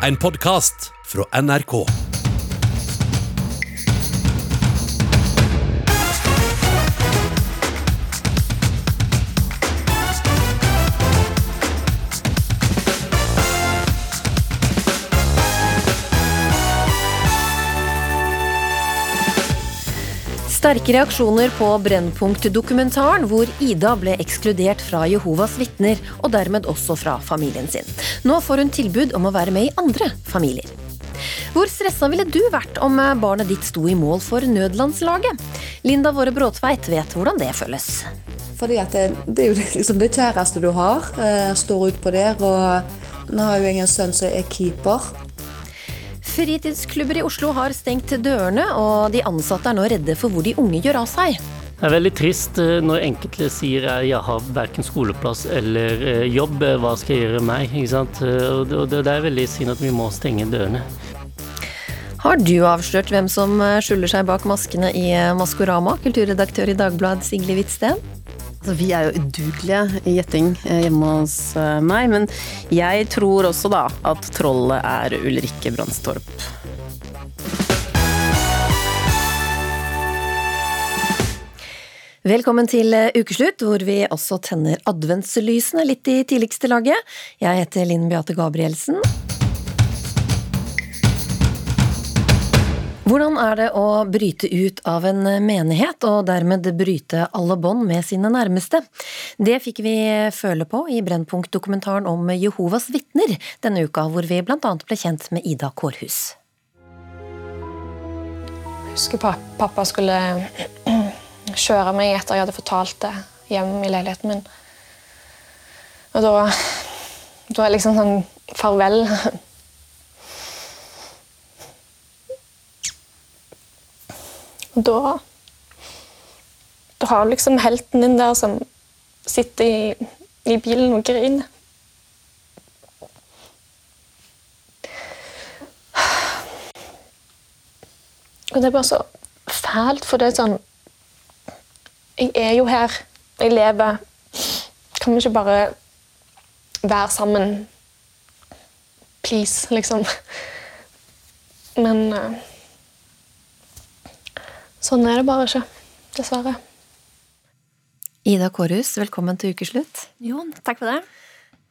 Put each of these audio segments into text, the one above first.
En podkast fra NRK. Sterke reaksjoner på Brennpunkt-dokumentaren, hvor Ida ble ekskludert fra Jehovas vitner, og dermed også fra familien sin. Nå får hun tilbud om å være med i andre familier. Hvor stressa ville du vært om barnet ditt sto i mål for nødlandslaget? Linda Våre Bråtveit vet hvordan det føles. Fordi at det, det er jo liksom det kjæreste du har, står ut på der. Og nå har jo jeg en sønn som er keeper. Fritidsklubber i Oslo har stengt dørene, og de ansatte er nå redde for hvor de unge gjør av seg. Det er veldig trist eh, når enkelte sier at jeg har verken skoleplass eller eh, jobb, eh, hva skal jeg gjøre meg? Ikke sant? Og det- er veldig synd at vi må stenge dørene. Har du avslørt hvem som skjuler seg bak maskene i Maskorama? Kulturredaktør i Dagbladet Sigli Hvitsten. Altså, vi er jo udugelige i gjetting eh, hjemme hos eh, meg, men jeg tror også da at trollet er Ulrikke Brandstorp. Velkommen til eh, ukeslutt, hvor vi også tenner adventslysene litt i tidligste laget. Jeg heter Linn Beate Gabrielsen. Hvordan er det å bryte ut av en menighet, og dermed bryte alle bånd med sine nærmeste? Det fikk vi føle på i Brennpunkt-dokumentaren om Jehovas vitner denne uka, hvor vi annet ble kjent med Ida Kårhus. Jeg husker pa- pappa skulle kjøre meg etter jeg hadde fortalt det hjem i leiligheten min. Og da, da er liksom sånn farvel. Da Da har liksom helten din der som sitter i, i bilen og griner. Og det er bare så fælt, for det er sånn Jeg er jo her. Jeg lever. Kan vi ikke bare være sammen? Please, liksom. Men eh, sånn er det bare ikke. Dessverre. Ida Kårhus, velkommen til ukeslutt. Jo, takk for det.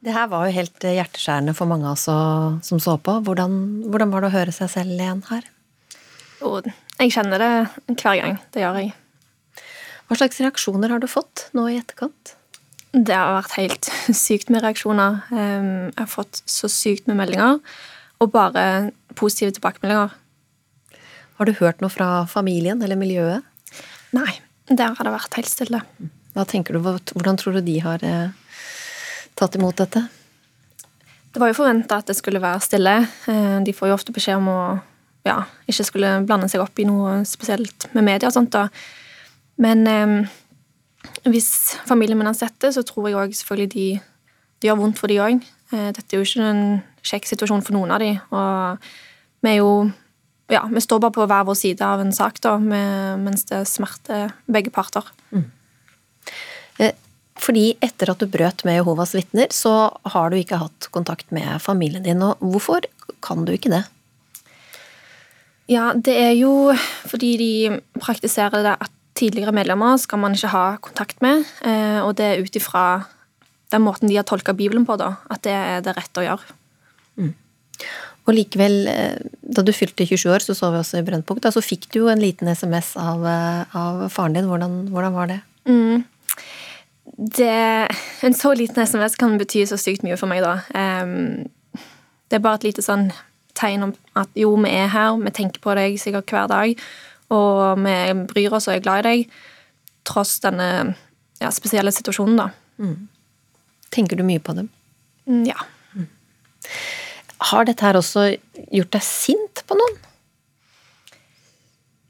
Det her var jo helt hjerteskjærende for mange av oss som så på. Hvordan, hvordan var det å høre seg selv igjen her? Jo, jeg kjenner det hver gang. Det gjør jeg. Hva slags reaksjoner har du fått nå i etterkant? Det har vært helt sykt med reaksjoner. Ehm, Jeg har fått så sykt med meldinger, og bare positive tilbakemeldinger. Har du hørt noe fra familien eller miljøet? Nei, der har det vært helt stille. Hva tenker du, Hvordan tror du de har eh, tatt imot dette? Det var jo forventa at det skulle være stille. Eh, De får jo ofte beskjed om å ja, ikke skulle blande seg opp i noe spesielt med media og sånt. da. Men eh, hvis familien min har sett det, så tror jeg òg selvfølgelig de Det gjør vondt for de òg. Dette er jo ikke en kjekk situasjon for noen av de. Og vi er jo Ja, vi står bare på hver vår side av en sak, da, med, mens det smerter begge parter. Mm. Fordi etter at du brøt med Jehovas vitner, så har du ikke hatt kontakt med familien din. Og hvorfor kan du ikke det? Ja, det er jo fordi de praktiserer det at tidligere medlemmer skal man ikke ha kontakt med, eh, og det er ut ifra den måten de har tolka Bibelen på, da, at det er det rette å gjøre. Og likevel, eh, da du fylte 27 år, så så vi også i Brennpunkt, da, så fikk du jo en liten SMS av, eh, av faren din. Hvordan, hvordan var det? Mm. Det, en så liten SMS kan bety så sykt mye for meg, da. Um, det er bare et lite sånn tegn om at jo, vi er her, vi tenker på deg sikkert hver dag, og vi bryr oss og er glad i deg, tross denne ja, spesielle situasjonen, da. Tenker du mye på dem? Mm, Ja. Har dette her også gjort deg sint på noen?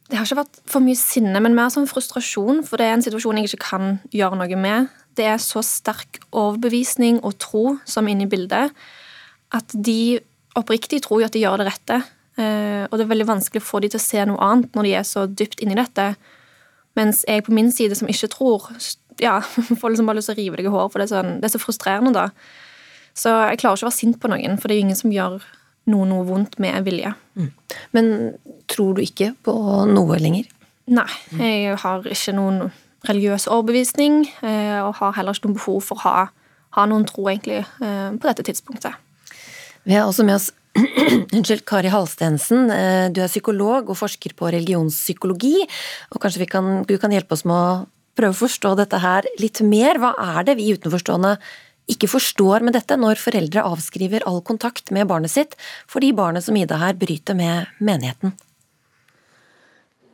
Det har ikke vært for mye sinne, men mer sånn frustrasjon, for det er en situasjon jeg ikke kan gjøre noe med. Det er så sterk overbevisning og tro som er inne i bildet, at de oppriktig tror jo at de gjør det rette. Eh, Og det er veldig vanskelig å få de til å se noe annet når de er så dypt inni dette. Mens jeg på min side, som ikke tror, ja, får liksom bare lyst til å rive deg i håret, for det er, sånn, det er så frustrerende, da. Så jeg klarer ikke å være sint på noen, for det er jo ingen som gjør noe noe vondt med vilje. Men tror du ikke på noe lenger? Nei, jeg har ikke noen religiøs overbevisning, eh, og har heller ikke noe behov for å ha, ha noen tro, egentlig, eh, på dette tidspunktet. Vi har også med oss Unnskyld, Kari Halstensen. Eh, Du er psykolog og forsker på religionspsykologi. Og kanskje vi kan, du kan hjelpe oss med å prøve å forstå dette her litt mer. Hva er det vi utenforstående ikke forstår med dette, når foreldre avskriver all kontakt med barnet sitt fordi barnet som Ida her bryter med menigheten?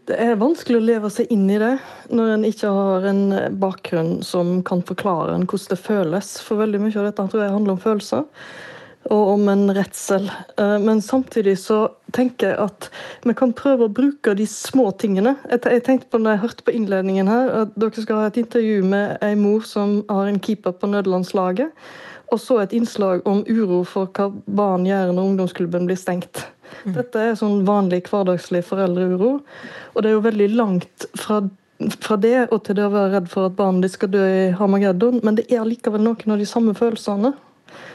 Det er vanskelig å leve seg inn i det når en ikke har en bakgrunn som kan forklare en hvordan det føles. For veldig mye av dette tror jeg handler om følelser og om en redsel. Eh, Men samtidig så tenker jeg at vi kan prøve å bruke de små tingene. Jeg tenkte på når jeg hørte på innledningen her, at dere skal ha et intervju med ei mor som har en keeper på nødlandslaget. Og så et innslag om uro for hva barn gjør når ungdomsklubben blir stengt. Dette er sånn vanlig hverdagslig foreldreuro. Og det er jo veldig langt fra, fra det og til det å være redd for at barnet ditt skal dø i Hamageddon, men det er likevel noen av de samme følelsene.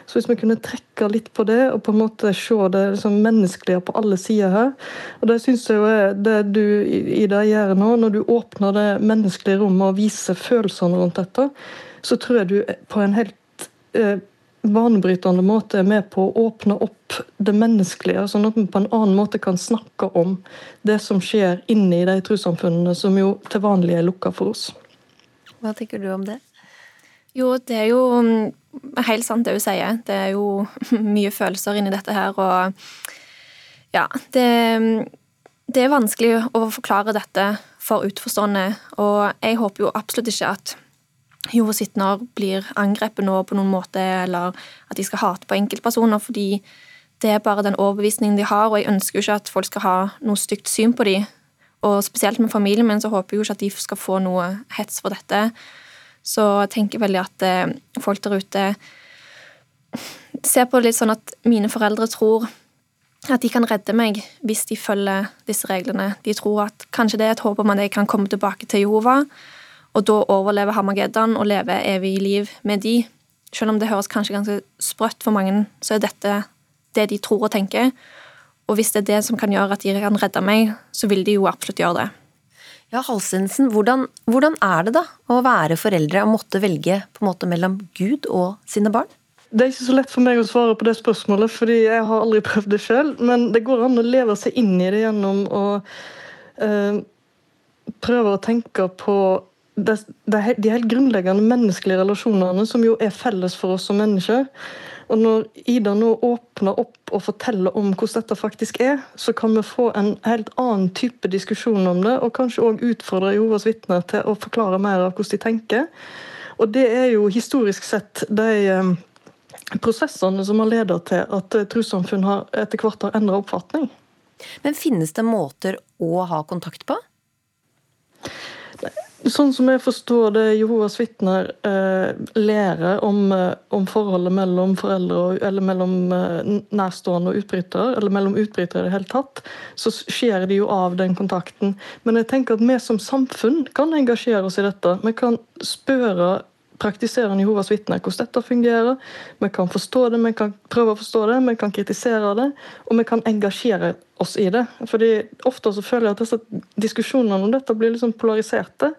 Så hvis vi kunne trekke litt på det, og på en måte se det liksom menneskelige på alle sider her Og det syns jeg jo er det du Ida gjør nå, når du åpner det menneskelige rommet og viser følelsene rundt dette, så tror jeg du på en helt eh, banebrytende måte er med på å åpne opp det menneskelige, sånn at vi på en annen måte kan snakke om det som skjer inni de trossamfunnene som jo til vanlig er lukka for oss. Hva tenker du om det? Jo, det er jo mm, helt sant det hun sier. Det er jo mye følelser inni dette her, og ja, det, det er vanskelig å forklare dette for utforstående, og jeg håper jo absolutt ikke at Jehovas Sitner blir angrepet nå på noen måte, eller at de skal hate på enkeltpersoner, fordi det er bare den overbevisningen de har, og jeg ønsker jo ikke at folk skal ha noe stygt syn på dem. Og spesielt med familien min så håper jeg jo ikke at de skal få noe hets for dette. Så jeg tenker veldig at eh, folk der ute ser på det litt sånn at mine foreldre tror at de kan redde meg hvis de følger disse reglene. De tror at kanskje det er et håp om at jeg kan komme tilbake til Jehova, og da overleve Hamageddon og leve evig liv med de. Selv om det høres kanskje ganske sprøtt for mange, så er dette det de tror og tenker. Og hvis det er det som kan gjøre at de kan redde meg, så vil de jo absolutt gjøre det. Ja, Halsensen, hvordan, hvordan er det da å være foreldre og måtte velge på en måte mellom Gud og sine barn? Det er ikke så lett for meg å svare på det spørsmålet, fordi jeg har aldri prøvd det sjøl. Men det går an å leve seg inn i det gjennom å eh, prøve å tenke på det, de helt grunnleggende menneskelige relasjonene som jo er felles for oss som mennesker. Og når Ida nå åpner opp og forteller om hvordan dette faktisk er, så kan vi få en helt annen type diskusjon om det, og kanskje òg utfordre Jehovas vitner til å forklare mer av hvordan de tenker. Og det er jo historisk sett de eh, prosessene som har ledet til at eh, trossamfunn etter hvert har endra oppfatning. Men finnes det måter å ha kontakt på? Sånn som jeg forstår det Jehovas vitner eh, lærer om, eh, om, forholdet mellom foreldre og, eller mellom eh, nærstående og utbrytere, eller mellom utbrytere i det hele tatt, så skjer det jo av den kontakten. Men jeg tenker at vi som samfunn kan engasjere oss i dette. Vi kan spørre praktiserende Jehovas vitner hvordan dette fungerer. Vi kan forstå det, vi kan prøve å forstå det, vi kan kritisere det, og vi kan engasjere oss i det. Fordi Ofte så føler jeg at disse diskusjonene om dette blir liksom polariserte,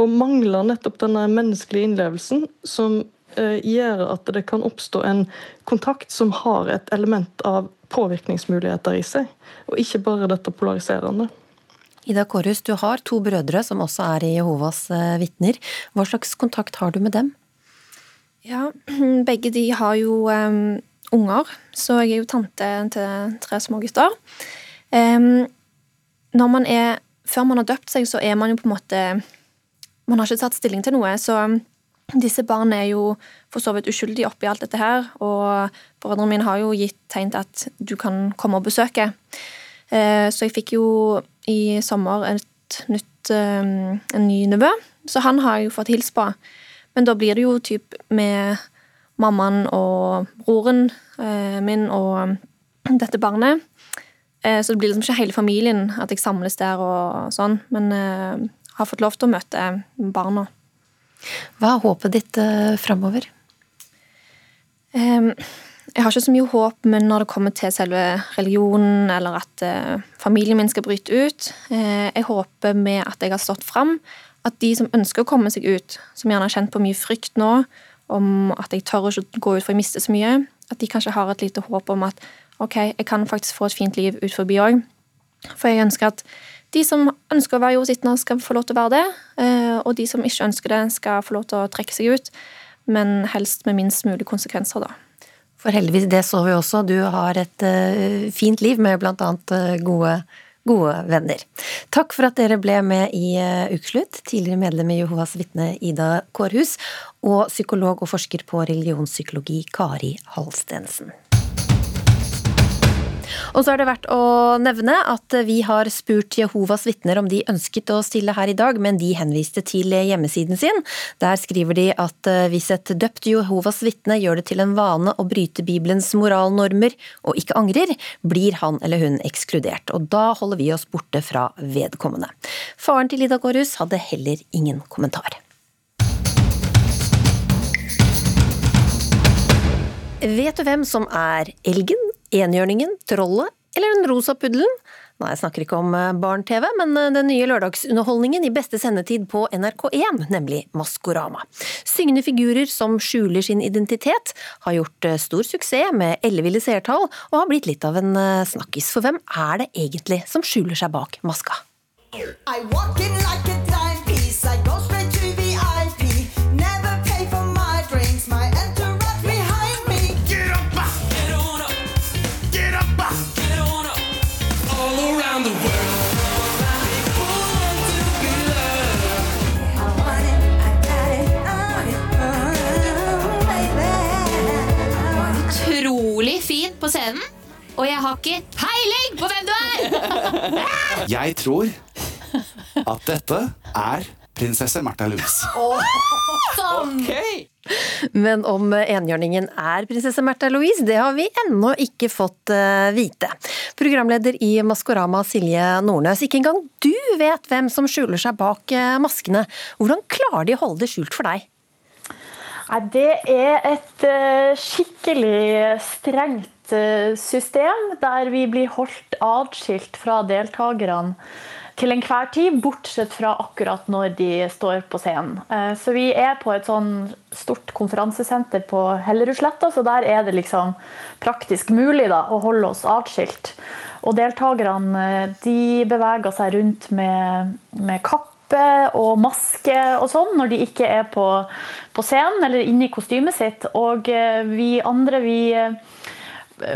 og mangler nettopp denne menneskelige innlevelsen som eh, gjør at det kan oppstå en kontakt som har et element av påvirkningsmuligheter i seg, og ikke bare dette polariserende. Ida Kårhus, du har to brødre som også er i Jehovas eh, vitner. Hva slags kontakt har du med dem? Ja, begge de har jo um, unger, så jeg er jo tante til tre smågutter. Um, når man er Før man har døpt seg, så er man jo på en måte Man har ikke tatt stilling til noe, så disse barna er jo for så vidt uskyldige oppi alt dette her, og brødrene mine har jo gitt tegn til at du kan komme og besøke. Uh, så jeg fikk jo i sommer et nytt, um, en ny nevø, så han har jeg jo fått hilse på. Men da blir det jo typ med mammaen og broren eh, min og dette barnet. Eh, så det blir liksom ikke hele familien at jeg samles der og sånn. Men jeg har fått lov til å møte barna. Hva er håpet ditt eh, framover? Eh, jeg har ikke så mye håp men når det kommer til selve religionen, eller at eh, familien min skal bryte ut. Eh, jeg håper med at jeg har stått fram, at de som ønsker å komme seg ut, som gjerne har kjent på mye frykt nå, om at jeg tør ikke gå ut for jeg mister så mye, at de kanskje har et lite håp om at ok, jeg kan faktisk få et fint liv ut forbi òg. For jeg ønsker at de som ønsker å være jordsittende, skal få lov til å være det. Eh, og de som ikke ønsker det, skal få lov til å trekke seg ut. Men helst med minst mulig konsekvenser, da. For heldigvis, det så vi også. Du har et uh, fint liv med annet uh, gode, gode, venner. Takk for at dere ble med i uh, Ukeslutt. Tidligere medlem i Jehovas vitne Ida Kårhus og psykolog og forsker på religionspsykologi Kari Halstensen. Og så er det verdt å nevne at vi har spurt Jehovas vitner om de ønsket å stille her i dag, men de henviste til hjemmesiden sin. Der skriver de at eh, hvis et døpt Jehovas vitne gjør det til en vane å bryte Bibelens moralnormer og ikke angrer, blir han eller hun ekskludert. Og da holder vi oss borte fra vedkommende. Faren til Ida Gårhus hadde heller ingen kommentar. Vet du hvem som er elgen, enhjørningen, trollet eller den rosa puddelen? Nei, jeg snakker ikke om eh, barn-TV, men eh, den nye lørdagsunderholdningen i beste sendetid på NRK1, nemlig Maskorama. Syngende figurer som skjuler sin identitet, har gjort eh, stor suksess med elleville seertall, og har blitt litt av en snakkis. For hvem er det egentlig som skjuler seg bak maska? I walk in like a har ikke peiling på hvem du er! jeg tror at dette er prinsesse Märtha Louise. Oh, sånn. okay. Men om enhjørningen er prinsesse Märtha Louise, det har vi ennå ikke fått uh, vite. Programleder i Maskorama, Silje Nordnes. Ikke engang du vet hvem som skjuler seg bak uh, maskene. Hvordan klarer de å holde det skjult for deg? Det er et uh, skikkelig strengt Eh, system der vi blir holdt atskilt fra deltakerne til enhver tid, bortsett fra akkurat når de står på scenen. Eh, så vi er på et sånn stort konferansesenter på Hellerudsletta, så der er det liksom praktisk mulig da, å holde oss atskilt. Og deltakerne eh, de beveger seg rundt med, med kappe og maske og sånn når de ikke er på, på scenen eller inne i kostymet sitt. Og vi andre, vi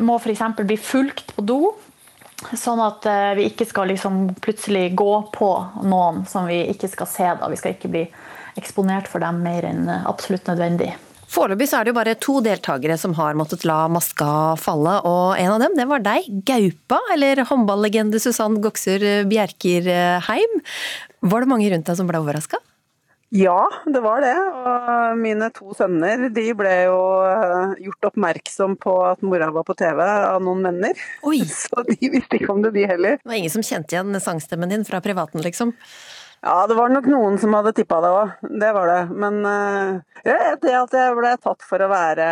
må f.eks. bli fulgt på do. Sånn at eh, vi ikke skal liksom plutselig gå på noen som vi ikke skal se. Da. Vi skal ikke bli eksponert for dem mer enn absolutt nødvendig. Foreløpig er det jo bare to deltakere som har måttet la maska falle, og en av dem det var deg, Gaupa, eller håndballegende Susann Goksur-Bjerkerheim. Var det mange rundt deg som ble overraska? Ja, det var det. Og mine to sønner de ble jo eh, gjort oppmerksom på at mora var på TV av noen venner. Oi. Så de visste ikke om det, de heller. Det var ingen som kjente igjen sangstemmen din fra privaten, liksom? Ja, det var nok noen som hadde tippa det òg. Det var det. Men ja, det at jeg ble tatt for å være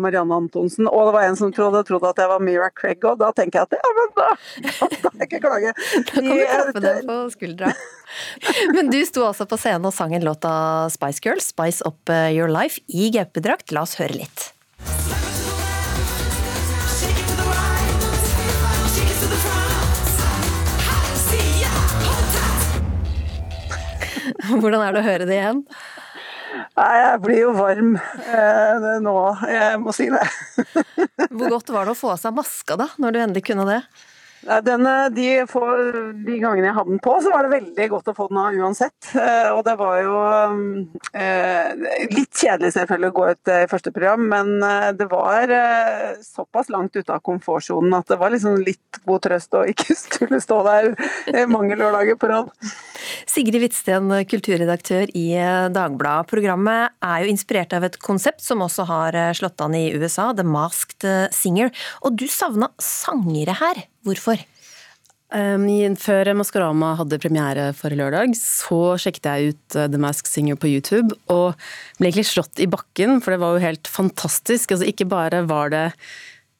Marianne Antonsen, og det var en som trodde, trodde at jeg var Mira Craig, og da tenker jeg at ja, men da, da kan jeg ikke klage. Da kan du klappe dem på skuldra. Men du sto altså på scenen og sang en låt av Spice Girls, 'Spice Up eh, Your Life', i gaupedrakt. La oss høre litt. Hvordan er det å høre det igjen? Nei, jeg blir jo varm eh, nå, jeg må si det. Hvor godt var det å få av seg maska da, når du endelig kunne det? Den, de, for, de, gangene jeg hadde den på, så var det veldig godt å få den av uansett. Eh, og det var jo eh, litt kjedelig selvfølgelig å gå ut i første program, men eh, det var eh, såpass langt ute av komfortsonen at det var liksom litt god trøst å ikke skulle stå der mange lørdager på rad. Sigrid Hvitsten, kulturredaktør i eh, Dagbladet. Programmet er jo inspirert av et konsept som også har eh, slått an i USA, The Masked Singer. Og du savna sangere her. Hvorfor? Um, før Maskorama hadde premiere forrige lørdag, så sjekket jeg ut uh, The Mask Singer på YouTube, og ble egentlig slått i bakken, for det var jo helt fantastisk. Altså, ikke bare var det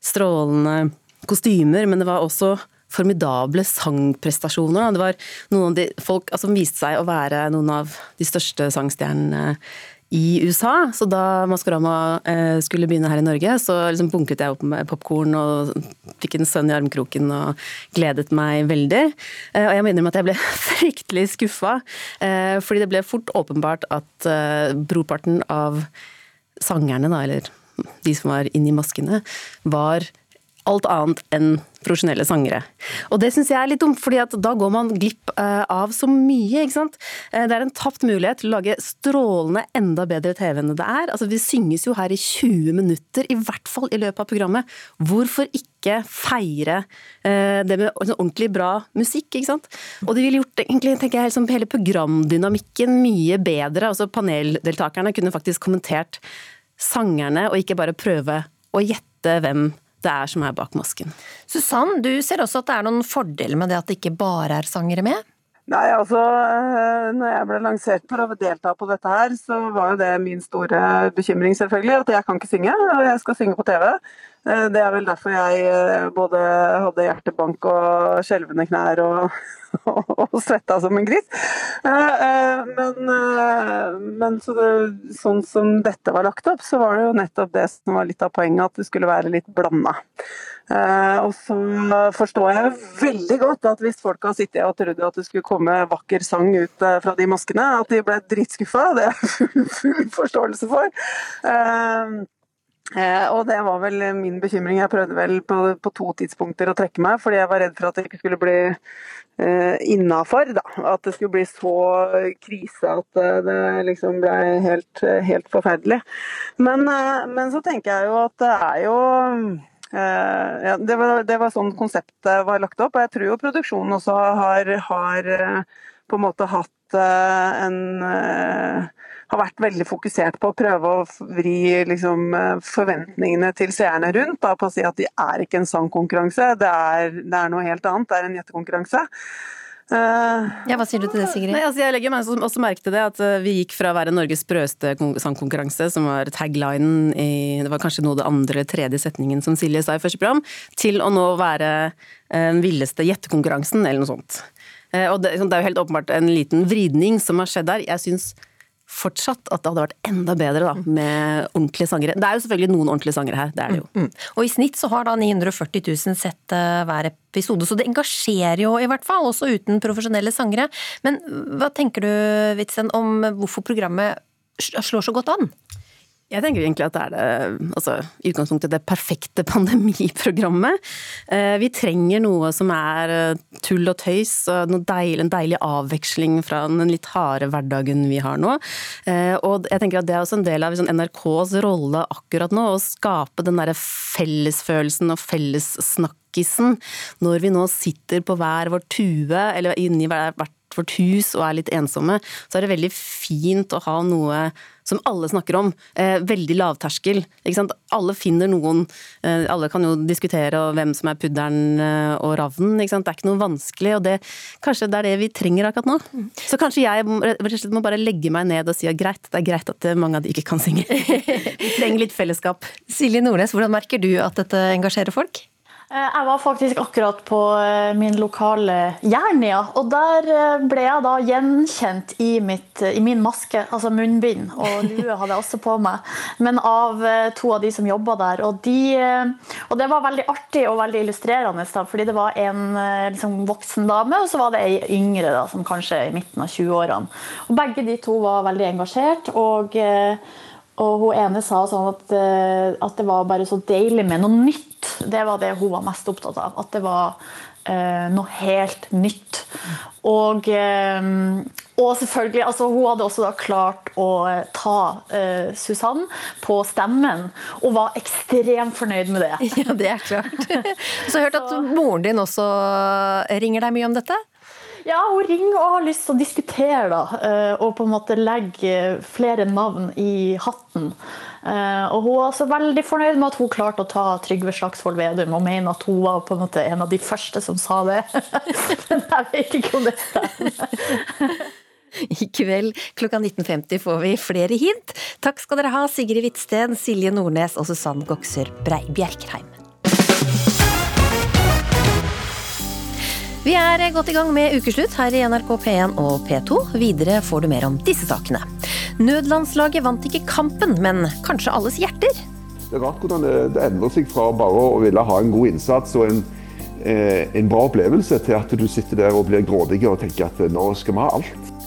strålende kostymer, men det var også formidable sangprestasjoner. Det var noen av de folk altså, som viste seg å være noen av de største sangstjernene i USA. Så da Maskorama eh, skulle begynne her i Norge, så liksom bunket jeg opp med popkorn og fikk en sønn i armkroken og gledet meg veldig. Eh, og jeg må innrømme at jeg ble fryktelig skuffa, eh, fordi det ble fort åpenbart at brorparten av sangerne, da, eller de som var inni maskene, var alt annet enn profesjonelle sangere. Og det syns jeg er litt dumt, fordi da går man glipp eh, av så mye, ikke sant. Eh, det er en tapt mulighet til å lage strålende enda bedre TV enn det er. Altså, vi synges jo her i 20 minutter, i hvert fall i løpet av programmet. Hvorfor ikke feire eh, det med ordentlig bra musikk, ikke sant. Og det ville gjort egentlig, tenker jeg, liksom, hele programdynamikken mye bedre. Altså paneldeltakerne kunne faktisk kommentert sangerne, og ikke bare prøve å gjette hvem det er som er bak masken. Susann, du ser også at det er noen fordeler med det at det ikke bare er sangere med? Nei, altså eh, når jeg ble lansert for å delta på dette her, så var jo det min store bekymring, selvfølgelig. At jeg kan ikke synge, og jeg skal synge på TV. Eh, det er vel derfor jeg eh, både hadde hjertebank og skjelvende knær og, og, svetta som en gris. Men, men så det, sånn som dette var lagt opp, så var det jo nettopp det som var litt av poenget, at det skulle være litt blanda. Og så forstår jeg veldig godt at hvis folk har sittet og trodd at det skulle komme vakker sang ut fra de maskene, at de ble dritskuffa. Det er full, forståelse for. Eh, og det var vel min bekymring. Jeg prøvde vel på, på, to tidspunkter å trekke meg, fordi jeg var redd for at det ikke skulle bli eh, innafor. At det skulle bli så krise at eh, det liksom ble helt, helt forferdelig. Men, eh, men, så tenker jeg jo at det er jo eh, ja, det, var, det, var, sånn konseptet var lagt opp. Og jeg tror jo produksjonen også har, har eh, på en måte hatt en har vært veldig fokusert på å prøve å vri liksom, eh, forventningene til seerne rundt. Da, på å si at de er ikke en sangkonkurranse, det det er noe helt annet. Det er en gjettekonkurranse. Ja, Hva sier du til det, Sigrid? Nei, altså jeg legger meg også merke til det at eh, vi gikk fra å være Norges sprøeste sangkonkurranse, som var taglinen i Det var kanskje noe det andre, tredje setningen som Silje sa i første program, til å nå være den villeste gjettekonkurransen, eller noe sånt. Og det, det, er jo helt åpenbart en liten vridning som har skjedd der. Jeg syns fortsatt at det hadde vært enda bedre da, med ordentlige sangere. Det er jo selvfølgelig noen ordentlige sangere her, det er det jo. Mm, mm. Og i snitt så har da 940 000 sett uh, hver episode, så det engasjerer jo i hvert fall, også uten profesjonelle sangere. Men hva tenker du, Witzen, om hvorfor programmet slår så godt an? Jeg tenker egentlig at det er det, altså, i utgangspunktet det perfekte pandemiprogrammet. Eh, vi trenger noe som er eh, tull og tøys, og deilig, en deilig avveksling fra den litt harde hverdagen vi har nå. Eh, og jeg tenker at det er også en del av liksom, NRKs rolle akkurat nå, å skape den derre fellesfølelsen og fellessnakkisen når vi nå sitter på hver vår tue, eller inni hvert vårt hus og er litt ensomme, så er det veldig fint å ha noe som alle snakker om. Eh, veldig lavterskel. Alle finner noen eh, Alle kan jo diskutere hvem som er pudderen eh, og ravnen. Det er ikke noe vanskelig, og det, kanskje det er det vi trenger akkurat nå. Så kanskje jeg må bare legge meg ned og si at greit, det er greit at mange av de ikke kan synge. vi trenger litt fellesskap. Silje Nordnes, hvordan merker du at dette engasjerer folk? Eh, jeg var faktisk akkurat på eh, min lokale Jernia, og der eh, ble jeg da gjenkjent i, mitt, i, min maske, altså munnbind, og lue hadde jeg også på meg, men av to av de som jobba der. Og, de, og, det var veldig artig og veldig illustrerende, da, fordi det var en liksom, voksen dame, og så var det ei yngre da, som kanskje i midten av 20-årene. Og Begge de to var veldig engasjert. og og hun ene sa sånn at, at, det var bare så deilig med noe nytt det var det hun var mest opptatt av. At det var eh, noe helt nytt. Og, eh, og selvfølgelig, altså, Hun hadde også da klart å eh, ta eh, Susann på stemmen, og var ekstremt fornøyd med det. Ja, det er klart. Så jeg har hørt at moren din også ringer deg mye om dette? Ja, hun ringer og har lyst til å diskutere, da. eh, Og på en måte legge flere navn i hatten. Eh, Og hun er også veldig fornøyd med at hun klarte å ta Trygve Slagsvold Vedum, og mener at hun var på en måte en av de første som sa det. Men jeg vet ikke om det stemmer. I kveld klokka 19.50 får vi flere hint. Takk skal dere ha, Sigrid Hvitsten, Silje Nordnes og Susann Goksør Bjerkreim. Vi er godt i gang med ukeslutt her i NRK P1 og P2. Videre får du mer om disse sakene. Nødlandslaget vant ikke kampen, men kanskje alles hjerter? Det er rart hvordan det, endrer seg fra bare å ville ha en god innsats og en, eh, en bra opplevelse, til at du sitter der og blir grådig og tenker at nå skal vi ha alt.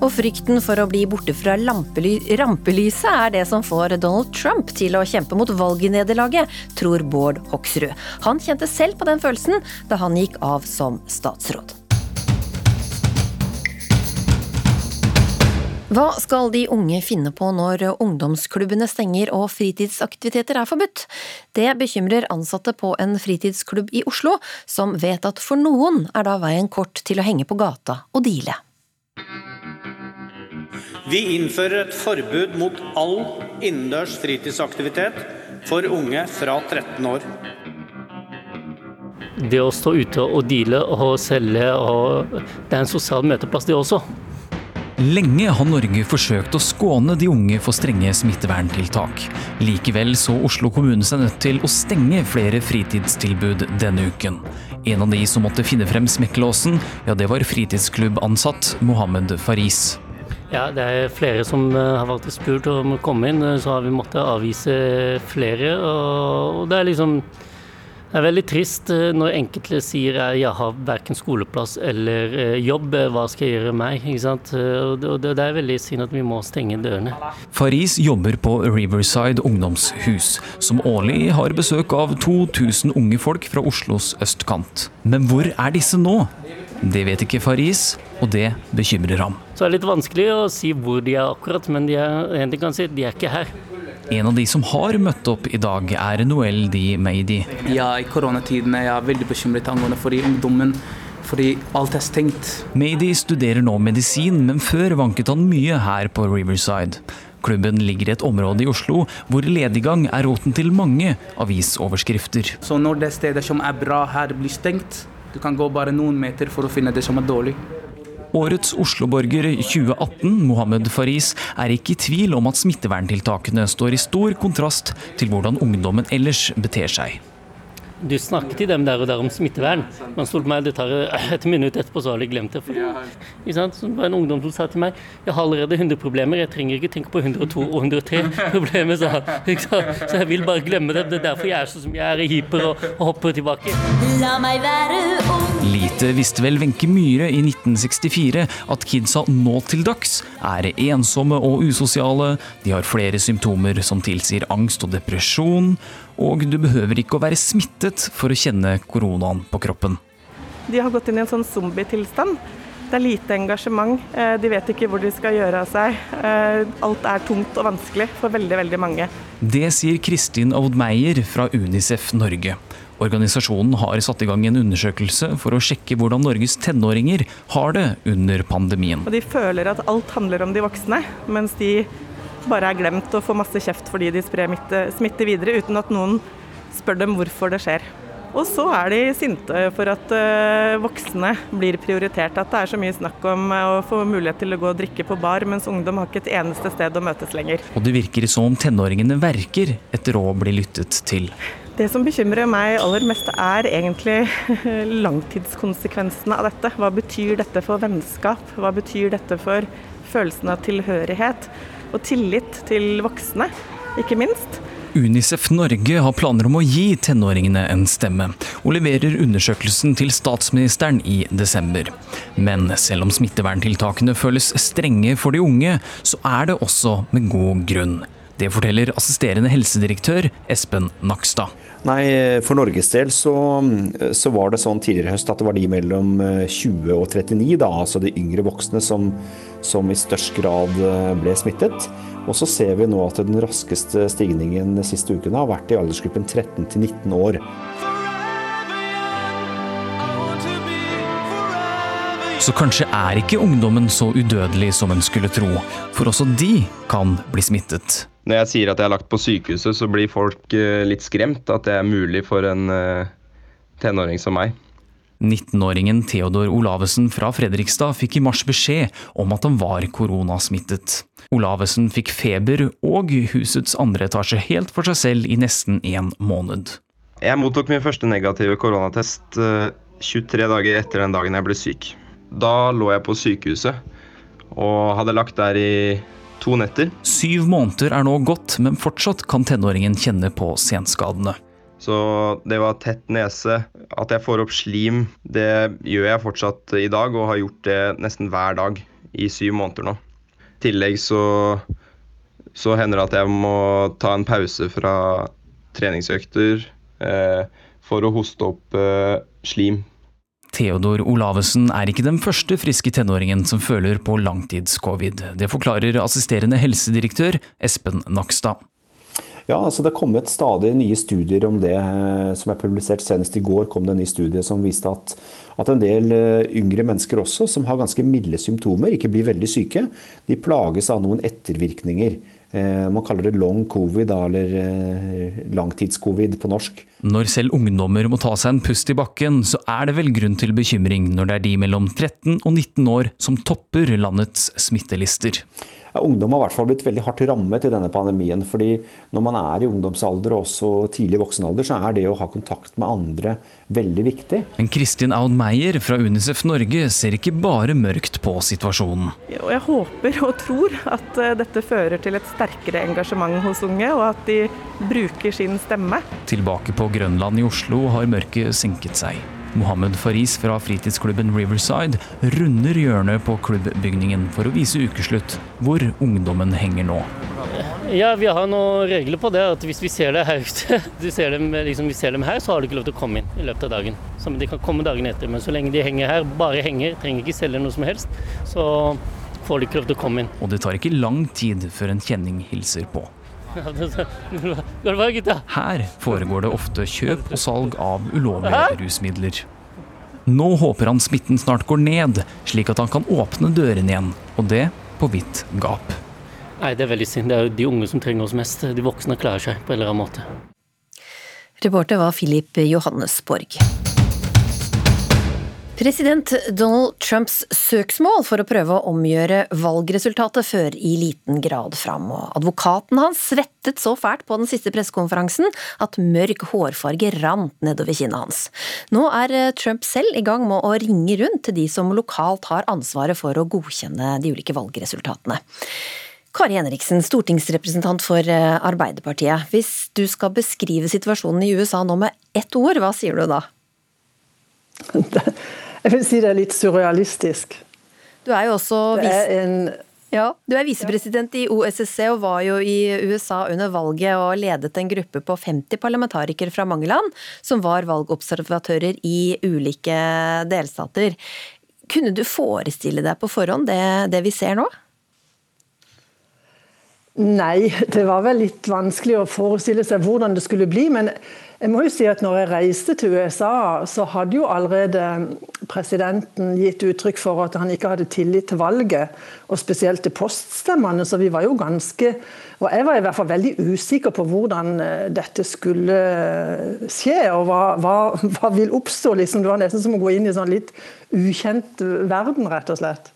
Og frykten for å bli borte fra rampelyset er det som får Donald Trump til å kjempe mot valgnederlaget, tror Bård Hoksrud. Han kjente selv på den følelsen da han gikk av som statsråd. Hva skal de unge finne på når ungdomsklubbene stenger og fritidsaktiviteter er forbudt? Det bekymrer ansatte på en fritidsklubb i Oslo, som vet at for noen er da veien kort til å henge på gata og deale. Vi innfører et forbud mot all innendørs fritidsaktivitet for unge fra 13 år. Det å stå ute og deale og selge, og det er en sosial møteplass det også. Lenge har Norge forsøkt å skåne de unge for strenge smitteverntiltak. Likevel så Oslo kommune seg nødt til å stenge flere fritidstilbud denne uken. En av de som måtte finne frem smekkelåsen, ja det var fritidsklubbansatt Mohammed Faris. Ja, det er flere som eh, har faktisk spurt om å komme inn, så har vi måttet avvise flere. Og det er liksom det er veldig trist eh, når enkelte sier jeg har verken skoleplass eller eh, jobb, hva skal jeg gjøre meg? Ikke sant? Og det er veldig synd at vi må stenge dørene. Faris jobber på Riverside ungdomshus, som årlig har besøk av 2000 unge folk fra Oslos østkant. Men hvor er disse nå? Det vet ikke Faris, og det bekymrer ham. Så det er litt vanskelig å si hvor de er akkurat, men de er, en ting kan si, de er ikke her. En av de som har møtt opp i dag, er Noel Di Meidi. Ja, i koronatiden er jeg veldig bekymret angående for ungdommen. Fordi alt er stengt. Meidi studerer nå medisin, men før vanket han mye her på Riverside. Klubben ligger i et område i Oslo hvor lediggang er roten til mange avisoverskrifter. Så når det stedet som er bra her blir stengt, du kan gå bare noen meter for å finne det som er dårlig. Årets Oslo-borger 2018, Mohammed Faris, er ikke i tvil om at smitteverntiltakene står i stor kontrast til hvordan ungdommen ellers beter seg. Du snakket til dem der og der om smittevern. Man stolte meg, det tar et minutt etterpå, så har de glemt det. For, ikke sant? Så det var en ungdom som sa til meg jeg har allerede 100 problemer, jeg trenger ikke tenke på 102 og 103 problemer. sa han. Ikke sant? Så jeg vil bare glemme det. Det er derfor jeg er sånn som jeg er, hyper og, og hopper tilbake. La meg være ung. Lite visste vel Wenche Myhre i 1964 at kidsa nå til dags er ensomme og usosiale, de har flere symptomer som tilsier angst og depresjon, og du behøver ikke å være smittet for å kjenne koronaen på kroppen. De har gått inn i en sånn zombietilstand. Det er lite engasjement. Eh, De vet ikke hvor de skal gjøre av seg. Eh, Alt er tungt og vanskelig for veldig, veldig mange. Det sier Kristin Audmeier fra Unicef Norge. Organisasjonen har satt i gang en undersøkelse for å sjekke hvordan Norges tenåringer har det under pandemien. Og de føler at alt handler om de voksne, mens de bare er glemt og får masse kjeft fordi de sprer smitte, smitte videre uten at noen spør dem hvorfor det skjer. Og så er de sinte for at eh, voksne blir prioritert. At det er så mye snakk om eh, å få mulighet til å gå og drikke på bar, mens ungdom har ikke et eneste sted å møtes lenger. Og det virker som om tenåringene verker etter å bli lyttet til. Det som bekymrer meg aller mest er egentlig langtidskonsekvensene av dette. Hva betyr dette for vennskap? Hva betyr dette for følelsen av tilhørighet? Og tillit til voksne, ikke minst. Unicef Norge har planer om å gi tenåringene en stemme, og leverer undersøkelsen til statsministeren i desember. Men selv om smitteverntiltakene føles strenge for de unge, så er det også med god grunn. Det forteller assisterende helsedirektør Espen Nakstad. Nei, For Norges del så, så, var det sånn tidligere i høst at det var de mellom 20 og 39, da, altså de yngre voksne, som, som i størst grad ble smittet. Og så ser vi nå at den raskeste stigningen de siste ukene har vært i aldersgruppen 13 til 19 år. Så kanskje er ikke ungdommen så udødelig som en skulle tro, for også de kan bli smittet. Når jeg sier at jeg er lagt på sykehuset, så blir folk eh, litt skremt at det er mulig for en eh, tenåring som meg. 19-åringen Theodor Olavesen fra Fredrikstad fikk i mars beskjed om at han var koronasmittet. Olavesen fikk feber og husets andre etasje helt for seg selv i nesten en måned. Jeg mottok min første negative koronatest eh, 23 dager etter den dagen jeg ble syk. Da lå jeg på sykehuset og hadde lagt der i to netter. Syv måneder er nå gått, men fortsatt kan tenåringen kjenne på senskadene. Så det var tett nese. At jeg får opp slim, det gjør jeg fortsatt i dag, og har gjort det nesten hver dag i syv måneder nå. I tillegg så, så hender det at jeg må ta en pause fra treningsøkter eh, for å hoste opp eh, slim. Theodor Olavesen er ikke den første friske tenåringen som føler på langtids-covid. Det forklarer assisterende helsedirektør Espen Nakstad. Ja, altså Det er kommet stadig nye studier om det eh, som er publisert. Senest i går kom det en ny studie som viste at, at en del eh, yngre mennesker også, som har ganske milde symptomer, ikke blir veldig syke. De plages av noen ettervirkninger. Eh, man kaller det long covid, eller eh, langtidscovid på norsk. Når selv ungdommer må ta seg en pust i bakken, så er det vel grunn til bekymring når det er de mellom 13 og 19 år som topper landets smittelister. Ja, ungdom har i hvert fall blitt veldig hardt rammet i denne pandemien. fordi når man er i ungdomsalder og også tidlig voksenalder, så er det å ha kontakt med andre veldig viktig. Men Kristin Aud Meyer fra Unicef Norge ser ikke bare mørkt på situasjonen. Jeg håper og tror at eh, dette fører til et sterkere engasjement hos unge, og at de bruker sin stemme. Tilbake på Grønland i Oslo har mørket senket seg. Mohammed Faris fra fritidsklubben Riverside runder hjørnet på klubbbygningen for å vise ukeslutt hvor ungdommen henger nå. Ja, vi har noen regler på det. at Hvis vi ser, det her, ser dem, liksom, vi ser dem her, så har de ikke lov til å komme inn i løpet av dagen. Så de kan komme dagen etter. Men så lenge de henger her, bare henger, trenger ikke selge noe som helst, så får de ikke lov til å komme inn. Og det tar ikke lang tid før en kjenning hilser på. Her foregår det ofte kjøp og salg av ulovlige rusmidler. Nå håper han smitten snart går ned, slik at han kan åpne dørene igjen, og det på vidt gap. Nei, det er veldig synd. Det er jo de unge som trenger oss mest. De voksne klarer seg på en eller annen måte. Reporter var Philip Johannesborg. President Donald Trumps søksmål for å prøve å omgjøre valgresultatet fører i liten grad fram, og advokaten hans svettet så fælt på den siste pressekonferansen at mørk hårfarge rant nedover kinnet hans. Nå er eh, Trump selv i gang med å ringe rundt til de som lokalt har ansvaret for å godkjenne de ulike valgresultatene. Kari Henriksen, stortingsrepresentant for eh, Arbeiderpartiet. Hvis du skal beskrive situasjonen i USA nå med ett ord, hva sier du da? Jeg vil si det er litt surrealistisk. Du er jo også vis... er en ja, Du er visepresident i OSSE og var jo i USA under valget og ledet en gruppe på 50 parlamentarikere fra mange land som var valgobservatører i ulike delstater. Kunne du forestille deg på forhånd det, det vi ser nå? Nei, det var vel litt vanskelig å forestille seg hvordan det skulle bli. Men jeg må jo si at når jeg reiste til USA, så hadde jo allerede presidenten gitt uttrykk for at han ikke hadde tillit til valget, og spesielt til poststemmene. Så vi var jo ganske Og jeg var i hvert fall veldig usikker på hvordan eh, dette skulle eh, skje, og hva, hva, hva vil oppstå. Liksom. Det var nesten som å gå inn i sånn litt ukjent verden, rett og slett.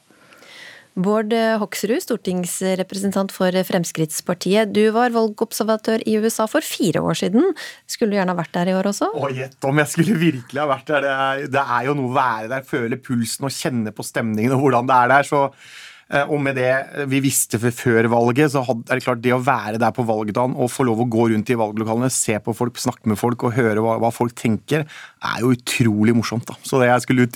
Bård Hoksrud, stortingsrepresentant for Fremskrittspartiet. Du var valgobservatør i USA for fire år siden. Skulle du gjerne ha vært der i år også? Å, gjett om jeg skulle virkelig ha vært der. Det er, det er jo noe å være der, føle pulsen og kjenne på stemningen og hvordan det er der. så og med det vi visste før valget, så er det klart det å være der på valgdagen og få lov å gå rundt i valglokalene, se på folk, snakke med folk og høre hva, hva folk tenker, er jo utrolig morsomt. da. Så det jeg skulle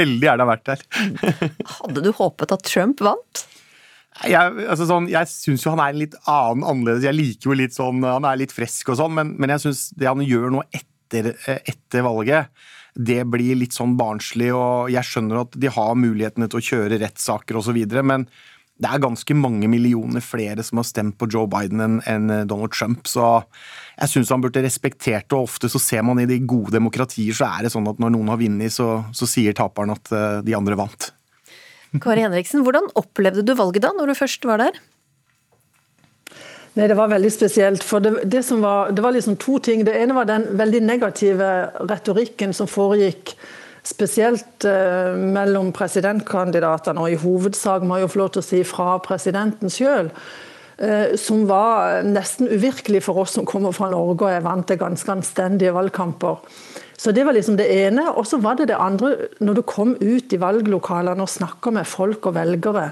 veldig gjerne vært der. Hadde du håpet at Trump vant? Jeg, altså sånn, jeg syns jo han er litt annen, annerledes. Jeg liker jo litt sånn, Han er litt frisk og sånn, men, men jeg syns det han gjør nå etter, etter valget det blir litt sånn barnslig. og Jeg skjønner at de har mulighetene til å kjøre rettssaker osv., men det er ganske mange millioner flere som har stemt på Joe Biden enn Donald Trump. Så jeg syns han burde respektert det. og Ofte så ser man i de gode demokratier så er det sånn at når noen har vunnet, så, så sier taperen at eh, de andre vant. Kari Henriksen, hvordan opplevde du valget da, når du først var der? Nei, Det var veldig spesielt. for Det, det, var, det var liksom to ting. Det ene var den veldig negative retorikken som foregikk. Spesielt eh, mellom presidentkandidatene, og i hovedsak må jeg jo få lov til å si fra presidenten sjøl. Uh, som var nesten uvirkelig for oss som kommer fra Norge og er vant til ganske anstendige valgkamper. Så Det var liksom det ene. Og så var det det andre, når du kom ut i valglokalene og snakka med folk og velgere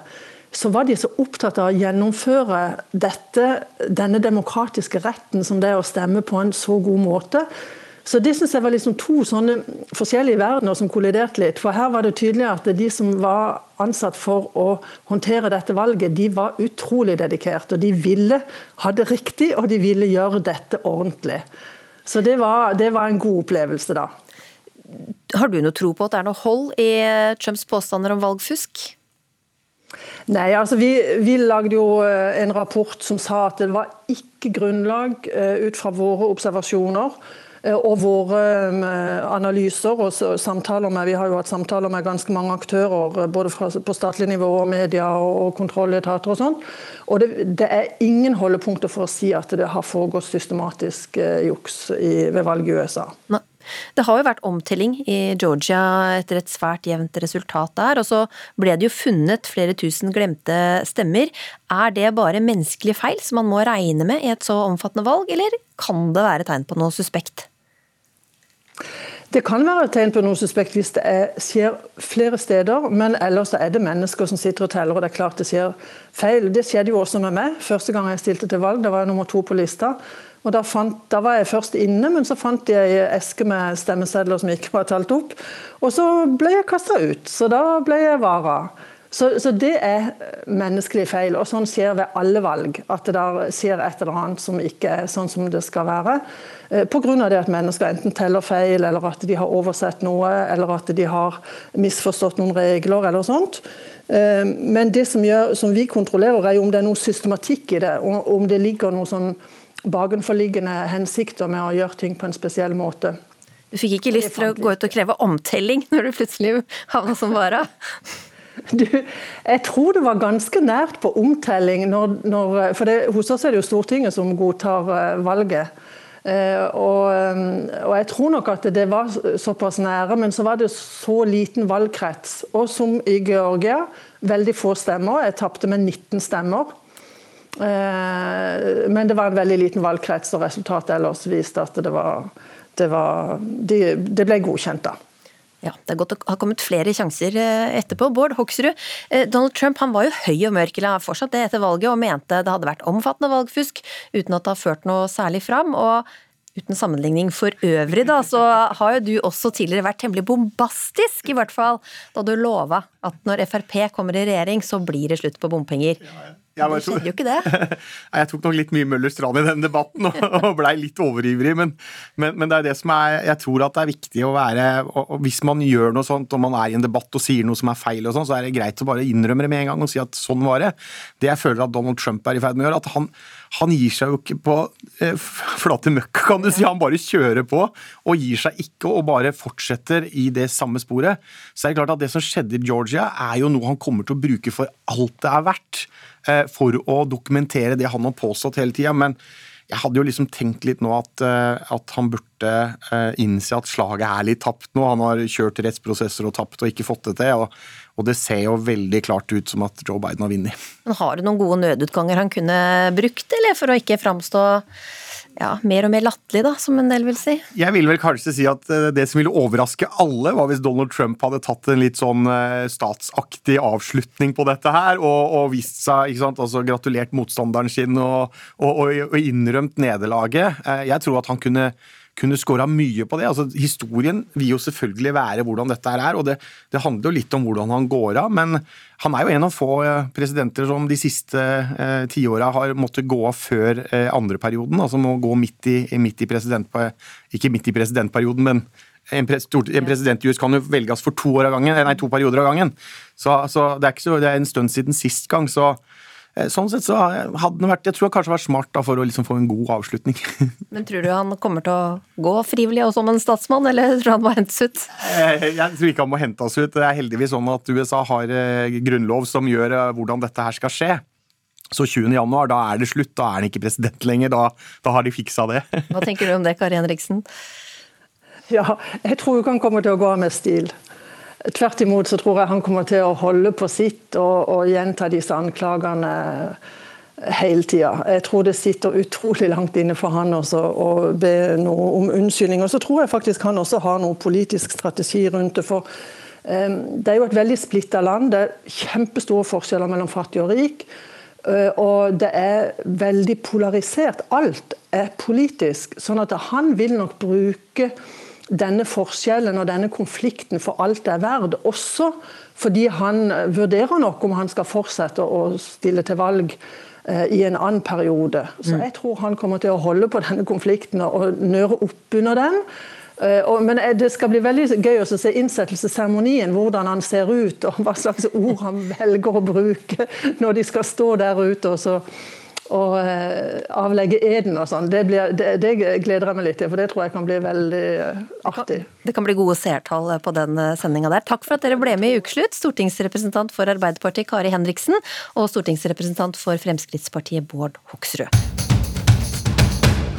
så var de så opptatt av å gjennomføre dette, denne demokratiske retten som det er å stemme på en så god måte. Så Det synes jeg var liksom to sånne forskjellige verdener som kolliderte litt. For Her var det tydelig at de som var ansatt for å håndtere dette valget, de var utrolig dedikerte. og De ville ha det riktig, og de ville gjøre dette ordentlig. Så det var, det var en god opplevelse, da. Har du noe tro på at det er noe hold i Trumps påstander om valgfusk? Nei, altså vi, vi, lagde jo eh, en rapport som sa at det var ikke grunnlag eh, ut fra våre observasjoner eh, og våre analyser og samtaler med Vi har jo hatt samtaler med ganske mange aktører, både på statlig nivå, og media og kontrolletater og sånn. Og det, det, er ingen holdepunkter for å si at det har foregått systematisk juks i, ved valget i USA. Nei. Det har jo vært omtelling i Georgia etter et svært jevnt resultat der, og så ble det jo funnet flere tusen glemte stemmer. Er det bare menneskelige feil som man må regne med i et så omfattende valg, eller kan det være tegn på noe suspekt? Det kan være et tegn på noe suspekt hvis det er, skjer flere steder, men ellers er det mennesker som sitter og teller, og det er klart det skjer feil. Det skjedde jo også med meg første gang jeg stilte til valg, da var jeg nummer to på lista. Og da, fant, da, var jeg først inne, men så fant jeg ei eske med stemmesedler som ikke var talt opp. Og så ble jeg kasta ut, så da ble jeg vara. Så, så, det er menneskelig feil, og sånn skjer ved alle valg. At det der skjer et eller annet som ikke er sånn som det skal være. Eh, Pga. det at mennesker enten teller feil, eller at de har oversett noe, eller at de har misforstått noen regler, eller sånt. Eh, men det som, gjør, som vi kontrollerer, er jo om det er noe systematikk i det, om det ligger noe sånn bakenforliggende hensikter med å gjøre ting på en spesiell måte. Du fikk ikke lyst til å gå ut og kreve omtelling når du plutselig havna som vara? Du, jeg tror det var ganske nært på omtelling. Når, når, for det, Hos oss er det jo Stortinget som godtar uh, valget. Eh, og, um, og, jeg tror nok at det var såpass nære, men så var det så liten valgkrets. Og som i Georgia, veldig få stemmer. Jeg tapte med 19 stemmer. Eh, men det var en veldig liten valgkrets, og resultatet ellers viste at det var, det, var, det, det ble godkjent. da. Ja, Det er godt å ha kommet flere sjanser eh, etterpå. Bård Hoksrud, eh, Donald Trump han var jo høy og mørk, eller fortsatt det etter valget, og mente det hadde vært omfattende valgfusk uten at det har ført noe særlig fram. og Uten sammenligning for øvrig, da, så har jo du også tidligere vært temmelig bombastisk, i hvert fall, da du lova at når Frp kommer i regjering, så blir det slutt på bompenger. Jeg, det skjedde jo ikke det. jeg tok nok litt mye Møllers tran i den debatten og blei litt overivrig. Men, men, men, det er det som er Jeg tror at det er viktig å være og Hvis man gjør noe sånt og man er i en debatt og sier noe som er feil, og sånn, så er det greit å bare innrømme det med en gang og si at sånn var det. Det jeg føler at Donald Trump er i ferd med å gjøre, at han, han gir seg jo ikke på eh, flate møkk, kan du si. Han bare kjører på og gir seg ikke og bare fortsetter i det samme sporet. Så er det klart at det som skjedde i Georgia, er jo noe han kommer til å bruke for alt det er verdt. Eh, for å dokumentere det han har påstått hele tida. Men jeg hadde jo liksom tenkt litt nå at, eh, at, han burde eh, innse at slaget er litt tapt nå. Han har kjørt rettsprosesser og tapt og ikke fått det til. og, og det ser jo veldig klart ut som at Joe Biden har vunnet. Har du noen gode nødutganger han kunne brukt, eller for å ikke framstå ja, mer og mer latterlig, da, som en del vil si? Jeg vil vel kanskje si at eh, det som ville overraske alle, var hvis Donald Trump hadde tatt en litt sånn eh, statsaktig avslutning på dette her, og, og vist seg, ikke sant, altså gratulert motstanderen sin og, og, og innrømt nederlaget. Eh, jeg tror at han kunne kunne skåra mye på det. Altså, historien vil jo selvfølgelig være hvordan dette er, og det, det, handler jo litt om hvordan han går av. Men han er jo en av få eh, presidenter som de siste eh, tiåra har måttet gå av før eh, andre perioden. Altså må gå midt i, midt i president, ikke midt i presidentperioden, men en, en president i US kan jo velges for to, år av gangen, nei, to perioder av gangen. Så, så, det, er ikke så, det, er en stund siden sist gang. så Eh, sånn sett så hadde det vært Jeg tror det kanskje vært smart da, for å liksom få en god avslutning. Men tror du han kommer til å gå frivillig og som en statsmann, eller tror du han må hentes ut? Eh, jeg tror ikke han må hentes ut. Det er heldigvis sånn at USA har eh, grunnlov som gjør hvordan dette her skal skje. Så 20. januar, da er det slutt. Da er han ikke president lenger. Da, da har de fiksa det. Hva tenker du om det, Kari Henriksen? Ja, jeg tror ikke han kommer til å gå av med stil. Tvert imot så tror jeg han kommer til å holde på sitt og, og gjenta disse anklagene hele tida. Jeg tror det sitter utrolig langt inne for han også å be noe om unnskyldning. Og så tror jeg faktisk han også har noe politisk strategi rundt det. for um, Det er jo et veldig splitta land. Det er kjempestore forskjeller mellom fattig og rik. Uh, og det er veldig polarisert. Alt er politisk. sånn at han vil nok bruke denne forskjellen og denne konflikten for alt det er verdt. Også fordi han vurderer nok om han skal fortsette å stille til valg eh, i en annen periode. Så Mm. jeg tror han kommer til å holde på denne konflikten og nøre opp under den. Eh, Men eh, det skal bli veldig gøy å se innsettelsesseremonien, hvordan han ser ut og hva slags ord han velger å bruke når de skal stå der ute og, så, og eh, avlegge eden og sånn. Det, det, det gleder jeg meg litt til, for det tror jeg kan bli veldig eh, artig. Det kan bli gode seertall på den sendinga der. Takk for at dere ble med i Ukeslutt, stortingsrepresentant for Arbeiderpartiet Kari Henriksen og stortingsrepresentant for Fremskrittspartiet Bård Hoksrud.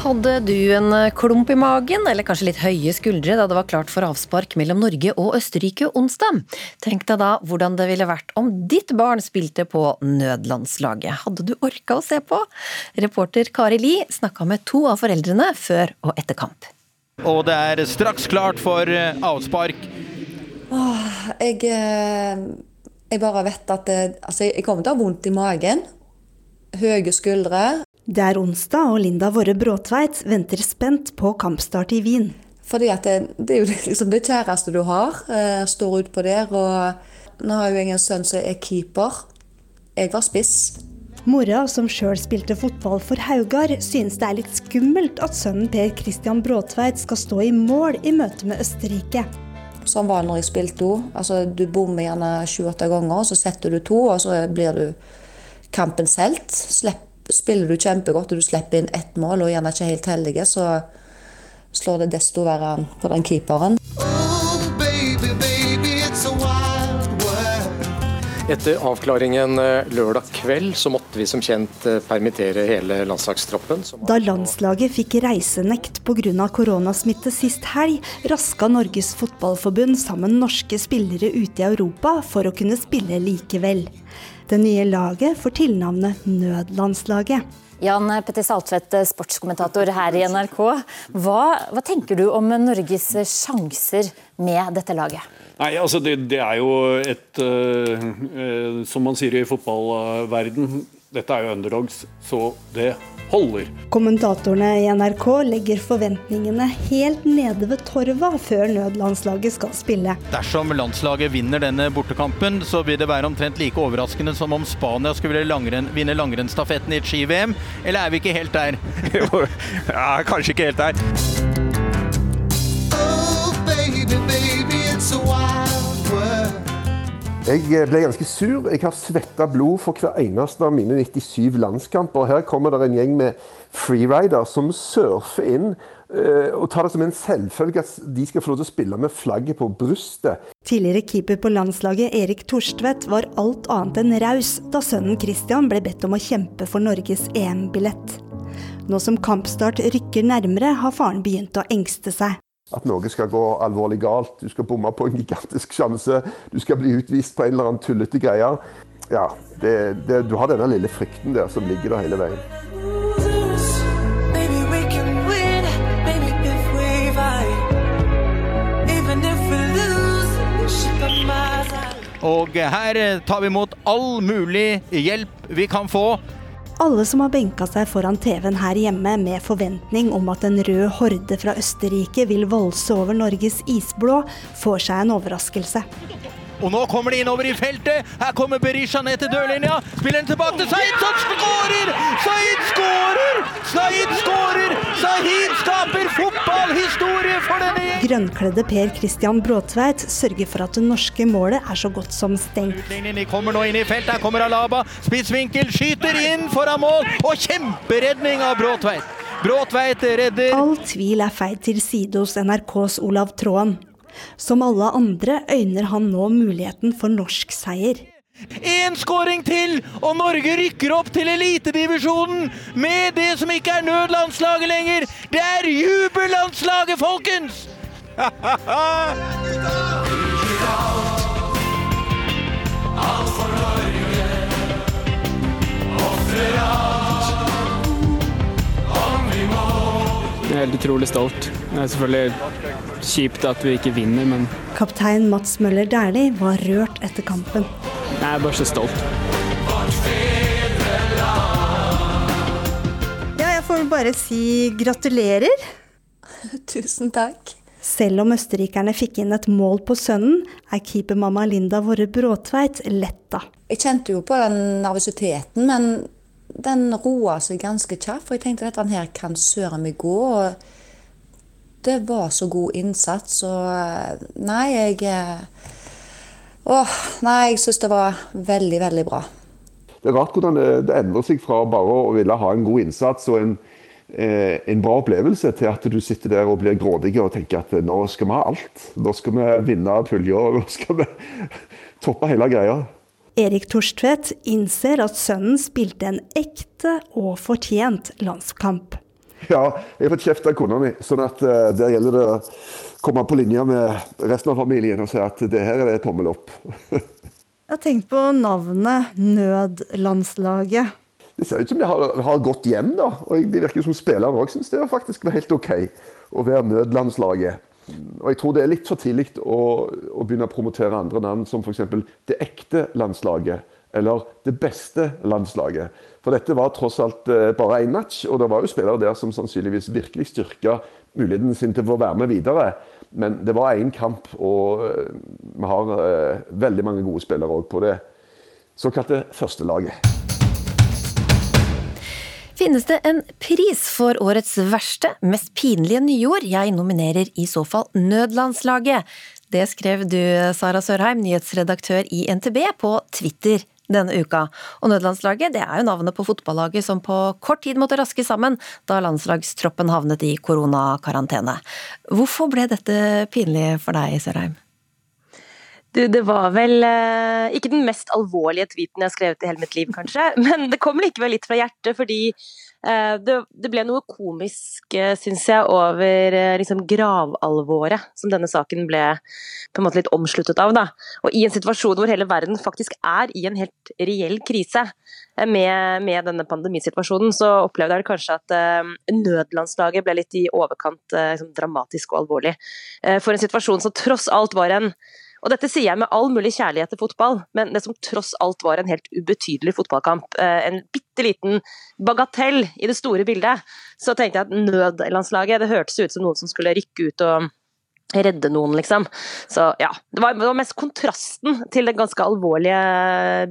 Hadde du en klump i magen, eller kanskje litt høye skuldre da det var klart for avspark mellom Norge og Østerrike onsdag? Tenk deg da hvordan det ville vært om ditt barn spilte på nødlandslaget. Hadde du orka å se på? Reporter Kari Li snakka med to av foreldrene før og etter kamp. Og det er straks klart for eh, avspark. Åh, jeg, eh, jeg bare vet at det, altså, jeg kommer til å ha vondt i magen. Høye skuldre. Det er onsdag, og Linda Våre Bråtveit venter spent på kampstart i Wien. Fordi at det, det er jo liksom det kjæreste du har, eh, står utpå der. Og nå har jo jeg en sønn som er keeper. Jeg var spiss. Mora, som sjøl spilte fotball for Haugar, synes det er litt skummelt at sønnen Per Christian Bråtveit skal stå i mål i møte med Østerrike. Sånn var det når jeg spilte òg. Altså, du bommer gjerne sju-åtte ganger, så setter du to, og så blir du kampens helt. Slepp, spiller du kjempegodt og du slipper inn ett mål og gjerne ikke helt heldige, så slår det desto verre an på den keeperen. Etter avklaringen eh, lørdag kveld så måtte vi som kjent eh, permittere hele landslagstroppen. Da landslaget fikk reisenekt pga. koronasmitte sist helg, raska Norges Fotballforbund sammen norske spillere ute i Europa for å kunne spille likevel. Det nye laget får tilnavnet Nødlandslaget. Jan Petter Saltvedt, sportskommentator her i NRK. Hva, hva tenker du om Norges sjanser med dette laget? Nei, altså det, det er jo et uh, uh, Som man sier i fotballverden, dette er jo underdogs, så det holder. Kommentatorene i NRK legger forventningene helt nede ved torva før nødlandslaget skal spille. Dersom landslaget vinner denne bortekampen, så vil det være omtrent like overraskende som om Spania skulle langren, vinne langrennsstafetten i et ski-VM. Eller er vi ikke helt der? ja, kanskje ikke helt der. Jeg ble ganske sur. Jeg har svetta blod for hver eneste av mine 97 landskamper. Her kommer det en gjeng med freerider som surfer inn eh, og tar det som en selvfølge at de skal få lov til å spille med flagget på brystet. Tidligere keeper på landslaget Erik Torstvedt var alt annet enn raus da sønnen Christian ble bedt om å kjempe for Norges EM-billett. Nå som kampstart rykker nærmere, har faren begynt å engste seg. At noe skal gå alvorlig galt. Du skal bomme på en gigantisk sjanse. Du skal bli utvist på en eller annen tullete greie. Ja, det, det, du har denne lille frykten der som ligger der hele veien. Og her tar vi imot all mulig hjelp vi kan få. Alle som har benka seg foran TV-en her hjemme med forventning om at en rød horde fra Østerrike vil valse over Norges isblå, får seg en overraskelse. Og nå kommer de innover i feltet. Her kommer Berisha ned til dørlinja. Spiller den tilbake til Saeed, som skårer! Saeed skårer! Saeed skårer! Saeed skaper fotballhistorie for denne gjengen! Grønnkledde Per Christian Bråtveit sørger for at det norske målet er så godt som stengt. De kommer nå inn i feltet. Her kommer Alaba. Spissvinkel, skyter inn foran mål. Og kjemperedning av Bråtveit. Bråtveit redder All tvil er feid til side hos NRKs Olav Tråen. Som alle andre øyner han nå muligheten for norsk seier. Én skåring til, og Norge rykker opp til elitedivisjonen med det som ikke er nødlandslaget lenger. Det er jubellandslaget, folkens! Alt for Norge. Ofrer alt om vi må. Jeg er helt utrolig stolt. Jeg er selvfølgelig kjipt at vi ikke vinner, men Kaptein Mats Møller Dæhlie var rørt etter kampen. jeg er bare så stolt. Ja, jeg får bare si gratulerer. Tusen takk. Selv om østerrikerne fikk inn et mål på sønnen, er keepermamma Linda Våre Bråtveit letta. Jeg kjente jo på den nervøsiteten, men den roa seg ganske kjapt. For jeg tenkte at dette her kan søren meg gå. og Det var så god innsats, og nei, jeg eh, Åh, nei, jeg syns det var veldig, veldig bra. Det er rart hvordan det, det endrer seg fra bare å ville ha en god innsats og en, eh, en bra opplevelse, til at du sitter der og blir grådig og tenker at nå skal vi ha alt. Nå skal vi vinne pulja, og nå skal vi toppe hele greia. Erik Torstvedt innser at sønnen spilte en ekte og fortjent landskamp. Ja, jeg har fått kjeft av kona mi, sånn at uh, der gjelder det å komme på linje med resten av familien og si at det her er det tommel opp. Jeg har tenkt på navnet Nødlandslaget. Det ser ut som de har, har gått hjem, da. Og det virker som spillerne òg syns det var faktisk helt OK å være nødlandslaget. Og jeg tror det er litt for tidlig å, å begynne å promotere andre navn, som f.eks. det ekte landslaget. Eller det beste landslaget. For dette var tross alt eh, bare én match, og det var jo spillere der som sannsynligvis virkelig styrka muligheten sin til å være med videre. Men det var én kamp, og eh, vi har eh, veldig mange gode spillere òg på det såkalte førstelaget. Finnes det en pris for årets verste, mest pinlige nyord? Jeg nominerer i så fall Nødlandslaget. Det skrev du, Sara Sørheim, nyhetsredaktør i NTB, på Twitter denne uka. Og Nødlandslaget det er jo navnet på fotballaget som på kort tid måtte raske sammen da landslagstroppen havnet i koronakarantene. Hvorfor ble dette pinlig for deg, Sørheim? Du, det var vel eh, ikke den mest alvorlige tweeten jeg har skrevet i hele mitt liv, kanskje. Men det kom likevel litt fra hjertet, fordi det, det, ble noe komisk, eh, syns jeg, over eh, liksom gravalvoret som denne saken ble på en måte litt omsluttet av. Da. Og i en situasjon hvor hele verden faktisk er i en helt reell krise eh, med, med denne pandemisituasjonen, så opplevde jeg kanskje at uh, nødlandslaget ble litt i overkant liksom dramatisk og alvorlig. for en situasjon som tross alt var en og dette sier jeg med all mulig kjærlighet til fotball, men det som tross alt var en helt ubetydelig fotballkamp, eh, en bitte liten bagatell i det store bildet, så tenkte jeg at nødlandslaget Det hørtes ut som noen som skulle rykke ut og redde noen, liksom. Så ja. Det var, det var, mest kontrasten til det ganske alvorlige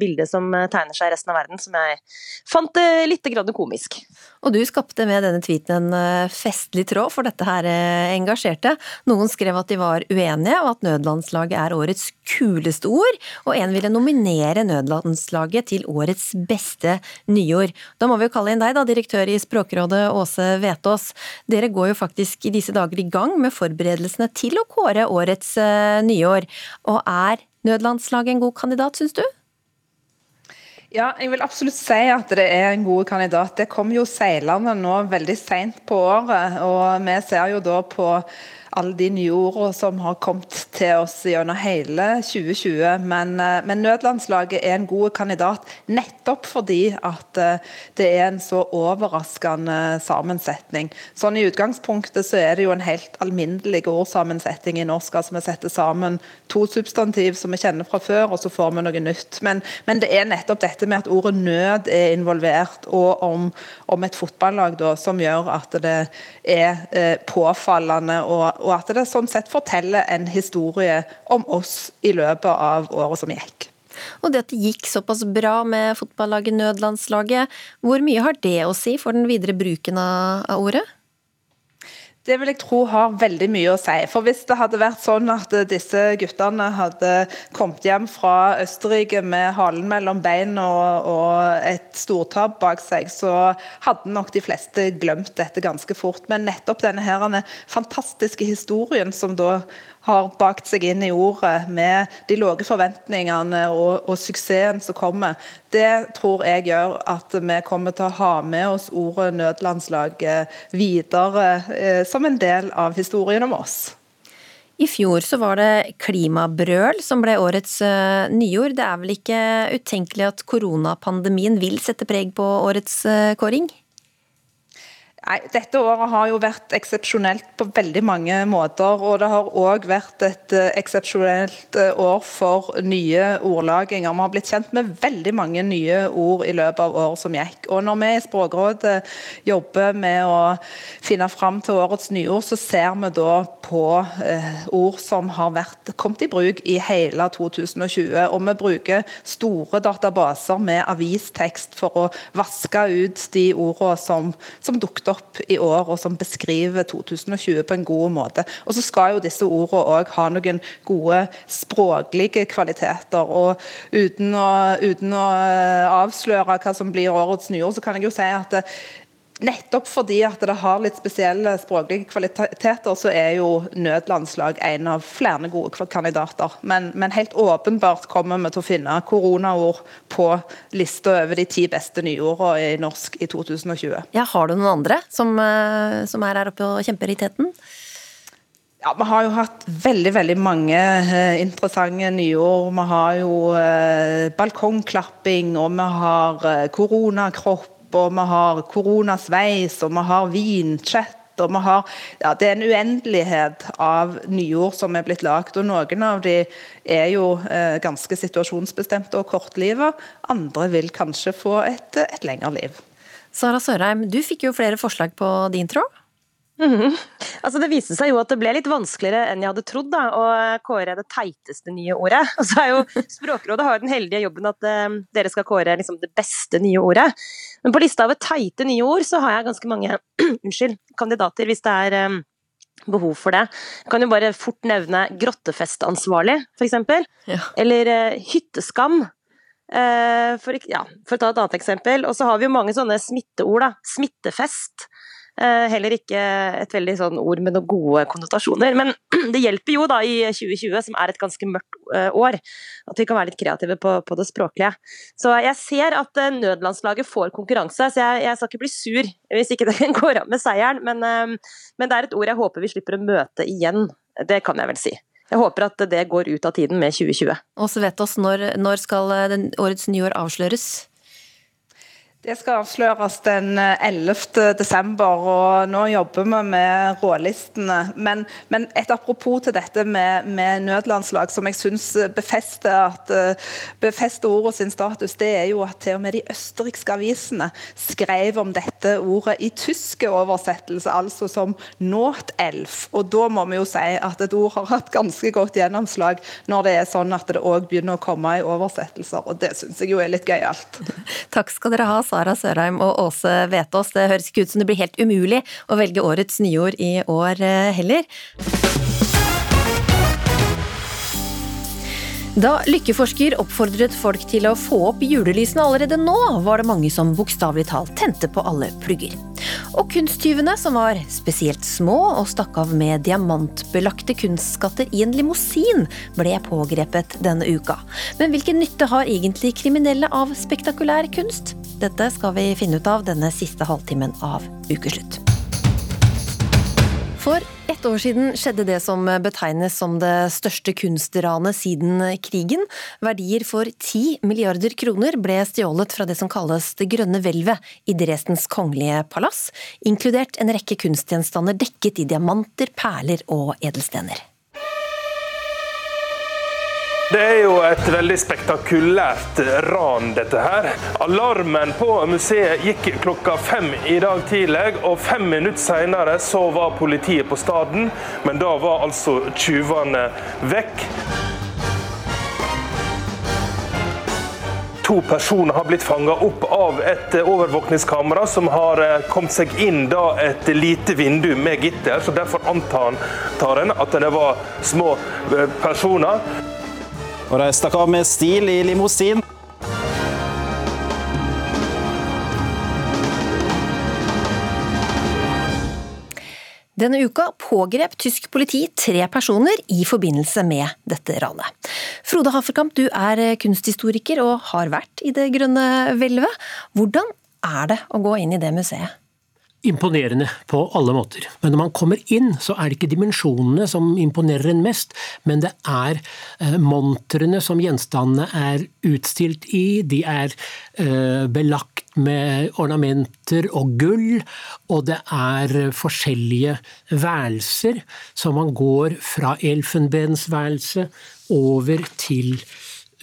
bildet som tegner seg i resten av verden, som jeg fant litt komisk. Og du skapte med denne tweeten en eh, festlig tråd, for dette her eh, engasjerte. Noen skrev at de var uenige, og at nødlandslaget er årets kuleste ord, og en ville nominere nødlandslaget til årets beste nyord. Da må vi jo kalle inn deg, da, direktør i Språkrådet Åse Vetås. Dere går jo faktisk i disse dager i gang med forberedelsene til å kåre årets uh, nyår. Og er nødlandslaget en god kandidat, syns du? Ja, jeg vil absolutt si at det er en god kandidat. Det kom jo seilende nå veldig seint på året. og Vi ser jo da på alle de nye som har kommet til oss gjennom hele 2020. Men, eh, men, nødlandslaget er en god kandidat nettopp fordi at eh, det er en så overraskende sammensetning. Sånn I utgangspunktet så er det jo en helt alminnelig ordsammensetning i norsk. altså Vi setter sammen to substantiv som vi kjenner fra før, og så får vi noe nytt. Men, men det er nettopp dette med at ordet nød er involvert, og om, om et fotballag da, som gjør at det er eh, påfallende og og at det sånn sett forteller en historie om oss i løpet av året som gikk. Og det at det gikk såpass bra med fotballaget nødlandslaget, hvor mye har det å si for den videre bruken av, ordet? Det vil jeg tro har veldig mye å si. For Hvis det hadde vært sånn at disse guttene hadde kommet hjem fra Østerrike med halen mellom bein og, og et stortap bak seg, så hadde nok de fleste glemt dette ganske fort. Men nettopp denne her, denne fantastiske historien som da har bakt seg inn i ordet med de lave forventningene og, og, suksessen som kommer, det tror jeg gjør at vi kommer til å ha med oss ordet nødlandslag videre eh, som en del av historien om oss. I fjor så var det klimabrøl som ble årets uh, nyord. Det er vel ikke utenkelig at koronapandemien vil sette preg på årets uh, kåring? Nei, Dette året har jo vært eksepsjonelt på veldig mange måter. Og det har òg vært et uh, eksepsjonelt uh, år for nye ordlaginger. Vi har blitt kjent med veldig mange nye ord i løpet av året som gikk. Og når vi i Språkrådet jobber med å finne fram til årets nyord, så ser vi da på ord som har vært, kommet i bruk i hele 2020. Og vi bruker store databaser med avistekst for å vaske ut de ordene som, som dukket opp i år, og som beskriver 2020 på en god måte. Og så skal jo disse ordene òg ha noen gode språklige kvaliteter. og Uten å, uten å eh, avsløre hva som blir årets nyord, så kan jeg jo si at det, Nettopp fordi at det har litt spesielle språklige kvaliteter, så er jo nødlandslag en av flere gode kandidater. Men, men helt åpenbart kommer vi til å finne koronaord på lista over de ti beste nyordene i norsk i 2020. Ja, Har du noen andre som, eh, som er her oppe og kjemper i teten? Ja, Vi har jo hatt veldig veldig mange eh, interessante nyord. Vi har jo eh, balkongklapping, og vi har eh, koronakropp og vi har koronasveis, og vi har vinchat. Og vi har, ja, det er en uendelighet av nyord som er blitt lagd. og Noen av de er jo eh, ganske situasjonsbestemte og kortlivet. Andre vil kanskje få et, et lengre liv. Sara Sørheim, du fikk jo flere forslag på din tråd. Mm -hmm. altså Det viste seg jo at det ble litt vanskeligere enn jeg hadde trodd da, å kåre det teiteste nye ordet. Og så er jo Språkrådet har den heldige jobben at uh, dere skal kåre liksom, det beste nye ordet. Men på lista over teite nye ord så har jeg ganske mange unnskyld, kandidater, hvis det er um, behov for det. Jeg kan jo bare fort nevne grottefestansvarlig, f.eks. Ja. Eller uh, hytteskam. Uh, for, ja, for, å ta et annet eksempel. Og så har vi jo mange sånne smitteord. da. Smittefest. Eh, heller ikke et veldig sånn ord med noen gode konnotasjoner. Men det hjelper jo da i 2020, som er et ganske mørkt eh, år, at vi kan være litt kreative på, på det språklige. Så jeg ser at eh, nødlandslaget får konkurranse, så jeg, jeg, skal ikke bli sur hvis ikke det går av med seieren. Men, men det er et ord jeg håper vi slipper å møte igjen. Det kan jeg vel si. Jeg håper at det går ut av tiden med 2020. Og så vet oss når, når skal årets nyår avsløres? Det skal avsløres den 11. Eh, desember, og nå jobber vi med rålistene. Men, men et apropos til dette med, med nødlandslag, som jeg syns befester, eh, befester ordet sin status, det er jo at til og med de østerrikske avisene skrev om dette ordet i tyske oversettelse, altså som Notelf. Og da må vi jo si at et ord har hatt ganske godt gjennomslag når det er sånn at det òg begynner å komme i oversettelser, og det syns jeg jo er litt gøyalt. Takk skal dere ha. Sara Sørheim og Åse Vetås. Det høres ikke ut som det blir helt umulig å velge årets nyord i år eh, heller. Da lykkeforsker oppfordret folk til å få opp julelysene allerede nå, var det mange som bokstavelig talt tente på alle plugger. Og kunsttyvene, som var spesielt små og stakk av med diamantbelagte kunstskatter i en limousin, ble pågrepet denne uka. Men hvilken nytte har egentlig kriminelle av spektakulær kunst? Dette skal vi finne ut av denne siste halvtimen av Ukeslutt. For ett år siden skjedde det som betegnes som det største kunstranet siden krigen. Verdier for ti milliarder kroner ble stjålet fra det som kalles Det grønne hvelvet i Dresdens kongelige palass, inkludert en rekke kunstgjenstander dekket i diamanter, perler og edelstener. Det er jo et veldig spektakulært ran, dette her. Alarmen på museet gikk klokka fem i dag tidlig, og fem minutter senere så var politiet på staden, men da var altså tyvene vekk. To personer har blitt fanga opp av et overvåkningskamera som har eh, kommet seg inn da et lite vindu med gitter. så Derfor antar en at det var små eh, personer. Og stakk av med stil i limousin. Denne uka pågrep tysk politi tre personer i forbindelse med dette ranet. Frode Haferkamp, du er kunsthistoriker og har vært i Det grønne hvelvet. Hvordan er det å gå inn i det museet? Imponerende på alle måter. Men når man kommer inn, så er det ikke dimensjonene som imponerer en mest, men det er eh, montrene som gjenstandene er utstilt i. De er eh, belagt med ornamenter og gull, og det er forskjellige værelser. Så man går fra elfenbensværelse over til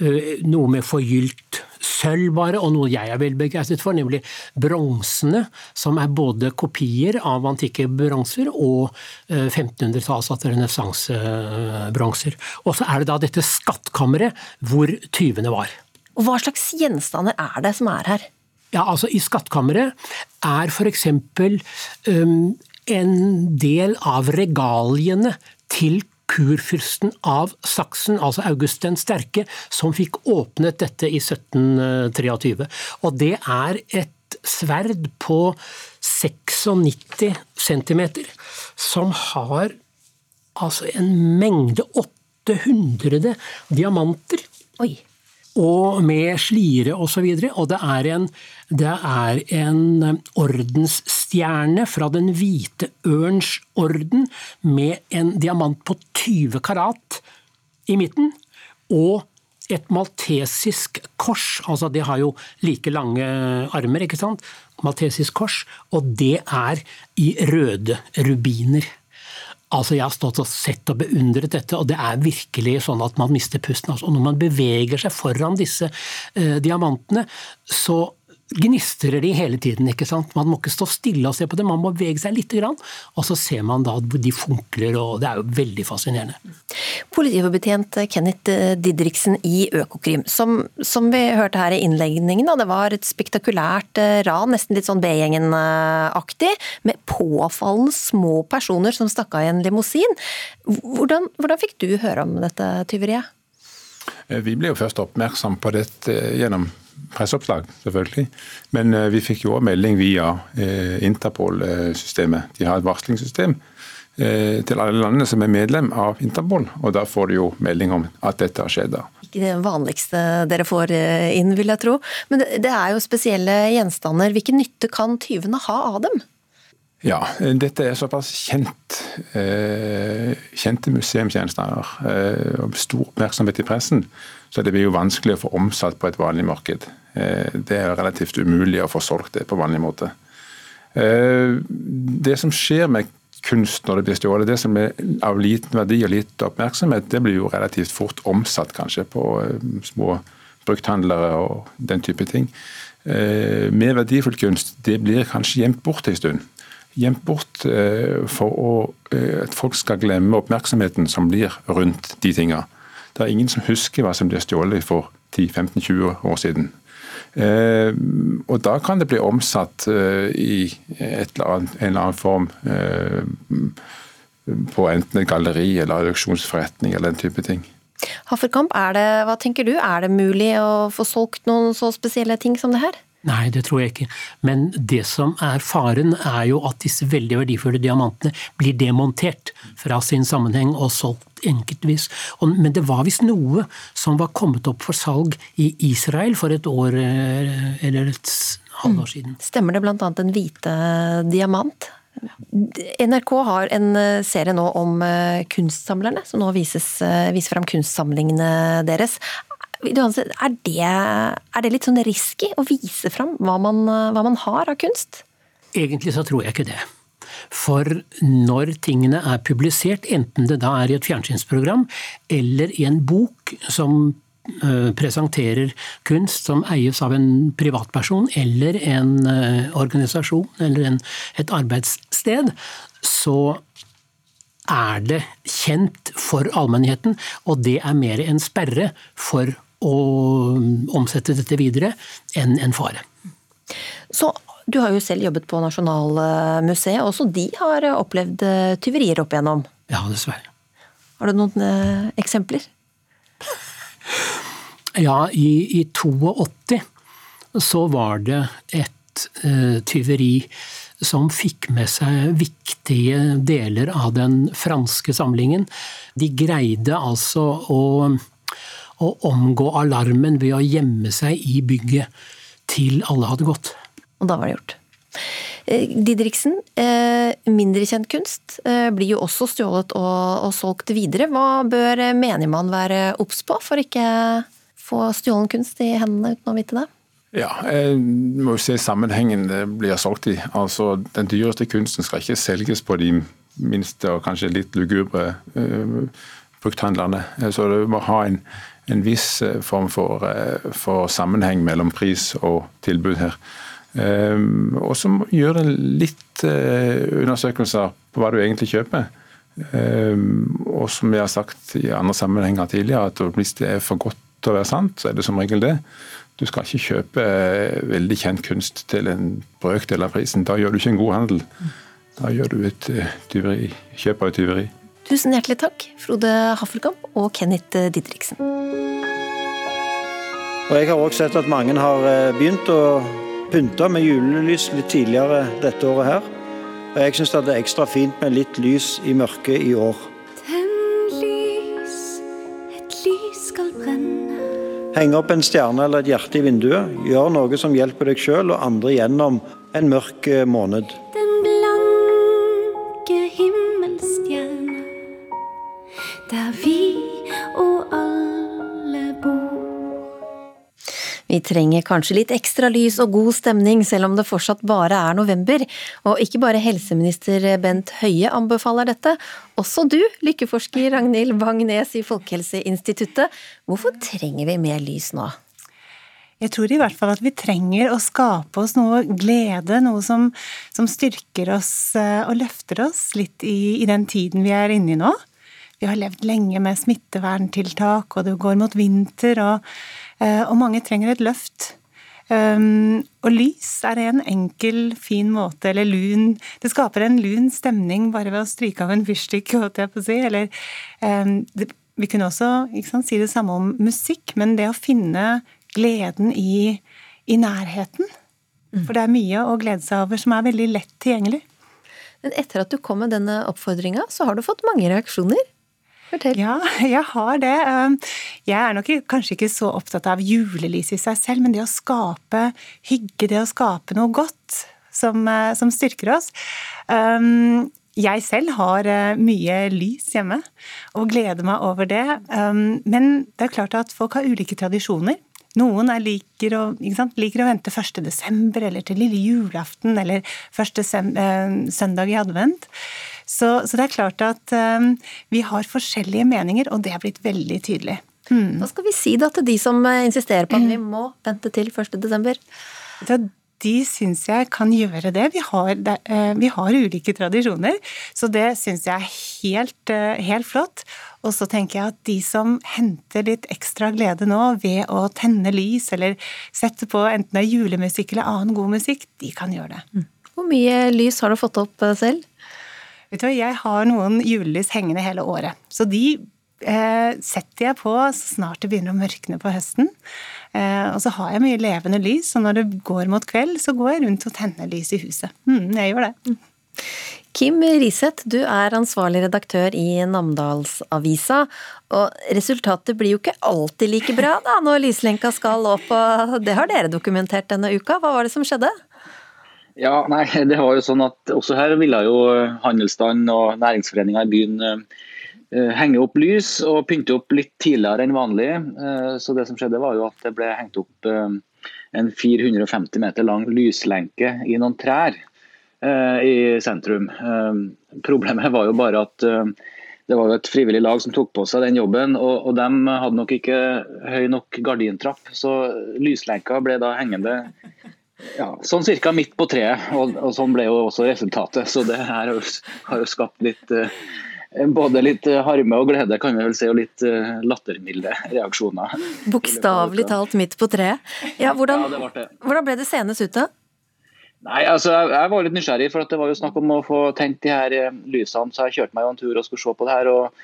eh, noe med forgylt sølv bare, og noe jeg er veldig begeistret for, nemlig bronsene, som er både kopier av antikke bronser og 1500-talls, altså renessansebronser. Og så er det da dette skattkammeret hvor tyvene var. Og Hva slags gjenstander er det som er her? Ja, altså I skattkammeret er f.eks. Um, en del av regaliene til kurfyrsten av Saksen, altså August den sterke, som fikk åpnet dette i 1723. Og det er et sverd på 96 cm, som har altså en mengde 800 diamanter. Oi og med slire osv. Og, så videre, og det er, en, det er en um, ordensstjerne fra Den hvite ørns orden med en diamant på 20 karat i midten. Og et maltesisk kors, altså det har jo like lange armer, ikke sant? Maltesisk kors, og det er i røde rubiner. Altså, Jeg har stått og sett og beundret dette, og det er virkelig sånn at man mister pusten. Altså, og når man beveger seg foran disse eh, diamantene, så gnistrer de hele tiden. ikke sant? Man må ikke stå stille og se på det, man må bevege seg litt. Og så ser man da at de funkler, og det er jo veldig fascinerende. Politibetjent Kenneth Didriksen i Økokrim, som, som vi hørte her i innledningen, det var et spektakulært eh, ran, nesten litt sånn B-gjengen-aktig, med påfallende små personer som stakk av i en limousin. Hvordan, hvordan fikk du høre om dette tyveriet? Eh, vi ble jo først oppmerksom på dette gjennom presseoppslag, selvfølgelig. Men eh, vi fikk jo også melding via eh, Interpol-systemet. De har et varslingssystem eh, til alle landene som er medlem av Interpol, og da får du jo melding om at dette har skjedd. Ikke det vanligste dere får inn, vil jeg tro. Men det er jo spesielle gjenstander. Hvilken nytte kan tyvene ha av dem? Ja, dette er såpass kjent. kjente museumsgjenstander. og stor oppmerksomhet i pressen. Så det blir jo vanskelig å få omsatt på et vanlig marked. Eh, det er relativt umulig å få solgt det på vanlig måte. Eh, det som skjer med kunst når det blir stjålet, det som er av liten verdi og lite oppmerksomhet, det blir jo relativt fort omsatt kanskje på eh, små brukthandlere og den type ting. Mer verdifull kunst det blir kanskje gjemt bort en stund. Gjemt bort for å, at folk skal glemme oppmerksomheten som blir rundt de tinga. Det er ingen som husker hva som ble stjålet for 10-15-20 år siden. Eh, og da kan det bli omsatt eh, i annet, en eller annen form eh, på enten et galleri eller auksjonsforretning eller den type ting. Hafferkamp, er det, hva tenker du, er det mulig å få solgt noen så spesielle ting som det her? Nei, det tror jeg ikke. Men det som er faren, er jo at disse veldig verdifulle diamantene blir demontert fra sin sammenheng og solgt enkeltvis. Men det var visst noe som var kommet opp for salg i Israel for et år eh, eller et halvår siden. Stemmer det bl.a. en hvite diamant? NRK har en eh, serie nå om eh, kunstsamlerne, som nå vises, viser fram kunstsamlingene deres. Er det, er det litt sånn risky å vise fram hva man, hva man har av kunst? Egentlig så tror jeg ikke det. For når tingene er publisert, enten det da er i et fjernsynsprogram eller i en bok som eh, presenterer kunst som eies av en privatperson eller en eh, organisasjon eller en, et arbeidssted, så er det kjent for allmennheten, og det er mer en sperre for å omsette dette videre enn en fare. Så du har jo selv jobbet på Nasjonalmuseet, også de har opplevd eh, tyverier opp igjennom. Ja, dessverre. Har du noen eh, eksempler? Ja, i, i 82 så var det et eh, tyveri som fikk med seg viktige deler av den franske samlingen. De greide altså å, å omgå alarmen ved å gjemme seg i bygget til alle hadde gått. Og da var det gjort. Eh, Didriksen, eh, mindre kjent kunst eh, blir jo også stjålet og, og solgt videre. Hva bør menigmann være obs på for ikke få stjålen kunst i hendene uten å vite det? Ja, jeg må jo se sammenhengen det blir solgt i. Altså, Den dyreste kunsten skal ikke selges på de minste og kanskje litt lugubre uh, brukthandlerne. Så du må ha en, en viss form for, uh, for, sammenheng mellom pris og tilbud her. Um, og så gjør det litt uh, undersøkelser på hva du egentlig kjøper. Um, og som jeg har sagt i andre sammenhenger tidligere, at hvis det er for godt til å være sant, så er det som regel det. Du skal ikke kjøpe veldig kjent kunst til en brøkdel av prisen. Da gjør du ikke en god handel. Da gjør du et tyveri, kjøp av et tyveri. Tusen hjertelig takk, Frode Haffelkamp og Kenneth Didriksen. Og Jeg har også sett at mange har begynt å pynte med julelys litt tidligere dette året her. Og jeg syns det er ekstra fint med litt lys i mørket i år. Tenn lys, et lys skal brenne. Henge opp en stjerne eller et hjerte i vinduet. Gjør noe som hjelper deg sjøl og andre gjennom en mørk måned. Den blanke himmelstjerne, der vi og alle bor. Vi trenger kanskje litt ekstra lys og god stemning, selv om det fortsatt bare er november. Og ikke bare helseminister Bent Høie anbefaler dette. Også du, lykkeforsker Ragnhild Bang-Nes i Folkehelseinstituttet. Hvorfor trenger vi mer lys nå? Jeg tror i hvert fall at vi trenger å skape oss noe glede, noe som, som styrker oss og løfter oss litt i, i den tiden vi er inne i nå. Vi har levd lenge med smitteverntiltak, og det går mot vinter, og, og mange trenger et løft. Um, og lys er en enkel, fin måte, eller lun Det skaper en lun stemning bare ved å stryke av en fyrstikk, holdt jeg på å si. Eller um, det, Vi kunne også sant, si det samme om musikk, men det å finne gleden i, i nærheten. Mm. For det er mye å glede seg over som er veldig lett tilgjengelig. Men etter at du kom med denne oppfordringa, så har du fått mange reaksjoner. Fortell. Ja, jeg har det. Jeg er nok kanskje ikke så opptatt av julelys i seg selv, men det å skape hygge, det å skape noe godt som, som styrker oss. Jeg selv har mye lys hjemme og gleder meg over det. Men det er klart at folk har ulike tradisjoner. Noen liker å, liker å vente 1. desember eller til lille julaften eller første søndag i advent. Så, så, det er klart at um, vi har forskjellige meninger, og det er blitt veldig tydelig. Hmm. Hva skal vi si da til de som insisterer på at vi må vente til 1. desember? De syns jeg kan gjøre det. Vi har, vi har ulike tradisjoner, så det syns jeg er helt, helt flott. Og så tenker jeg at de som henter litt ekstra glede nå ved å tenne lys eller sette på enten det er julemusikk eller annen god musikk, de kan gjøre det. Hvor mye lys har du fått opp selv? Vet du, hva, Jeg har noen julelys hengende hele året. Så de eh, setter jeg på så snart det begynner å mørkne på høsten. Eh, og så har jeg mye levende lys, så når det går mot kveld, så går jeg rundt og tenner lys i huset. Mm, jeg gjør det. Kim Riseth, du er ansvarlig redaktør i Namdalsavisa. Og resultatet blir jo ikke alltid like bra da, når lyslenka skal opp, og det har dere dokumentert denne uka. Hva var det som skjedde? Ja, nei, det var jo sånn at Også her ville jo handelsstanden og næringsforeninger i byen uh, henge opp lys og pynte opp litt tidligere enn vanlig. Uh, så det som skjedde var jo at det ble hengt opp uh, en 450 meter lang lyslenke i noen trær eh, i sentrum. Eh, problemet var jo bare at eh, det var jo et frivillig lag som tok på seg den jobben, og, og de hadde nok ikke høy nok gardintrapp. Så lyslenka ble da hengende ja, sånn cirka midt på treet, og, og sånn ble jo også resultatet. Så det her har jo, skapt litt eh, både litt eh, harme og glede, kan vi vel si, og litt eh, lattermilde reaksjoner. Bokstavelig talt midt på treet. Ja, hvordan, Ja, det ble det. hvordan ble det senest ut, da? Nei, altså jeg, jeg var litt nysgjerrig, for det var jo snakk om å få tent de her eh, lysene. Så jeg kjørte meg jo en tur og skulle se på det her. og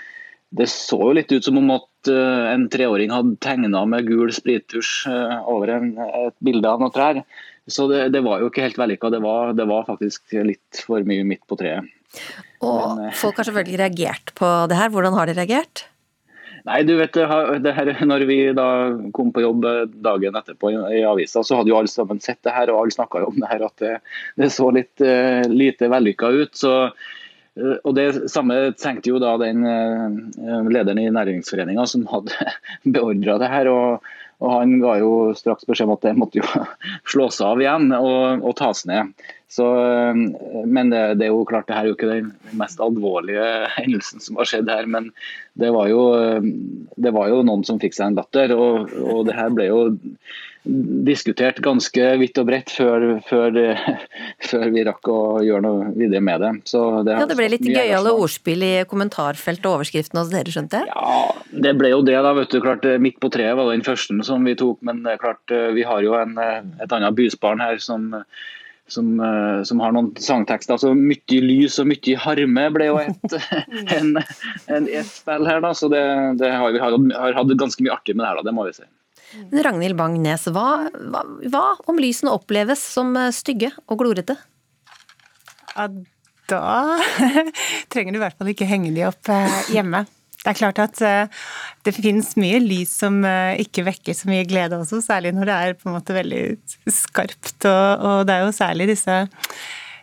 Det så jo litt ut som om at en treåring hadde tegna med gul sprittusj over en, et bilde av noen trær. Så det, det var jo ikke helt vellykka. Det, var- det var faktisk litt for mye midt på treet. Og folk har selvfølgelig reagert på det her. Hvordan har de reagert? Nei, du vet, det her- når vi da kom på jobb eh, dagen etterpå i, i avisa, så hadde jo alle sammen sett det her, og alle snakka om det her, at det, det så litt uh, lite vellykka ut. så eh, og Det samme tenkte jo da den eh, lederen i Næringsforeninga som hadde beordra det her. og, og Han ga jo straks beskjed om at det måtte jo slås av igjen og, og tas ned. Så, eh, men det, det er jo klart, det her er jo ikke den mest alvorlige hendelsen som har skjedd her. Men det var jo, eh, det var jo noen som fikk seg en datter, Og, og det her ble jo diskutert ganske vidt og bredt før, før, før vi rakk å gjøre noe videre med det. Så det, Ja, Det ble litt gøyale ordspill i kommentarfeltet og overskriften hos dere, skjønte jeg? Ja, det ble jo det, da. vet du, klart eh, Midt på treet var den første som vi tok, men er klart, eh, vi har jo en, eh, et annet bysbarn her som, som, eh, som har noen sangtekster. så Mye lys og mye harme ble jo et, en, en, et spill her, da. Så det, det har vi har, har hatt ganske mye artig med det her, da, det må vi si. Men Ragnhild Bang-Nes, hva, hva, hva om lysene oppleves som eh, stygge og glorete? Ja, da trenger du i hvert fall ikke henge de opp eh, hjemme. Det er klart at eh, det finnes mye lys som ikke vekker så mye glede også, særlig når det er på en måte veldig skarpt. Og, og det er jo særlig disse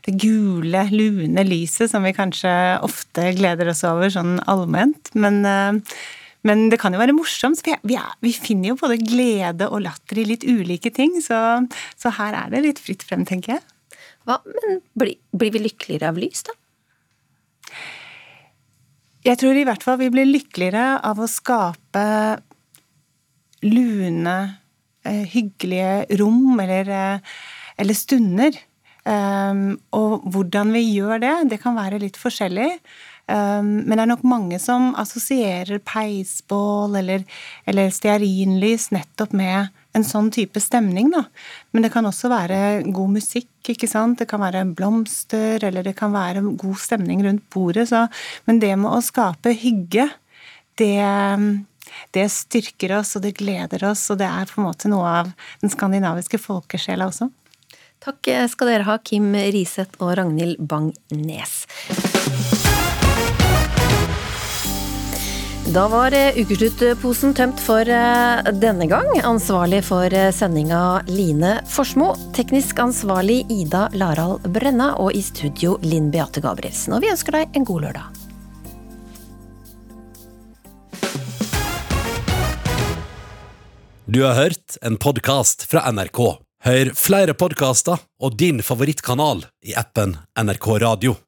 det gule, lune lyset som vi kanskje ofte gleder oss over sånn allment. Men, eh, men det kan jo være morsomt. for Vi, er- vi, er, vi finner jo både glede og latter i litt ulike ting, så, så her er det litt fritt frem, tenker jeg. Hva, men blir, blir vi lykkeligere av lys, da? Jeg tror i hvert fall vi blir lykkeligere av å skape lune, eh, hyggelige rom eller, eh, eller stunder. Um, og hvordan vi gjør det, det kan være litt forskjellig. Um, men det er nok mange som assosierer peisbål eller, eller stearinlys nettopp med en sånn type stemning, da. Men det kan også være god musikk, ikke sant. Det kan være blomster, eller det kan være god stemning rundt bordet. Så, men det med å skape hygge, det, det styrker oss, og det gleder oss, og det er på en måte noe av den skandinaviske folkesjela også. Takk skal dere ha, Kim Riseth og Ragnhild Bang-Nes. Da var eh, ukesluttposen tømt for eh, denne gang. Ansvarlig for eh, sendinga Line Forsmo. Teknisk ansvarlig Ida Larald Brenna. Og i studio Linn Beate Gabrielsen. Og vi ønsker deg en god lørdag. Du har hørt en podkast fra NRK. Hør flere podkaster og din favorittkanal i appen NRK Radio.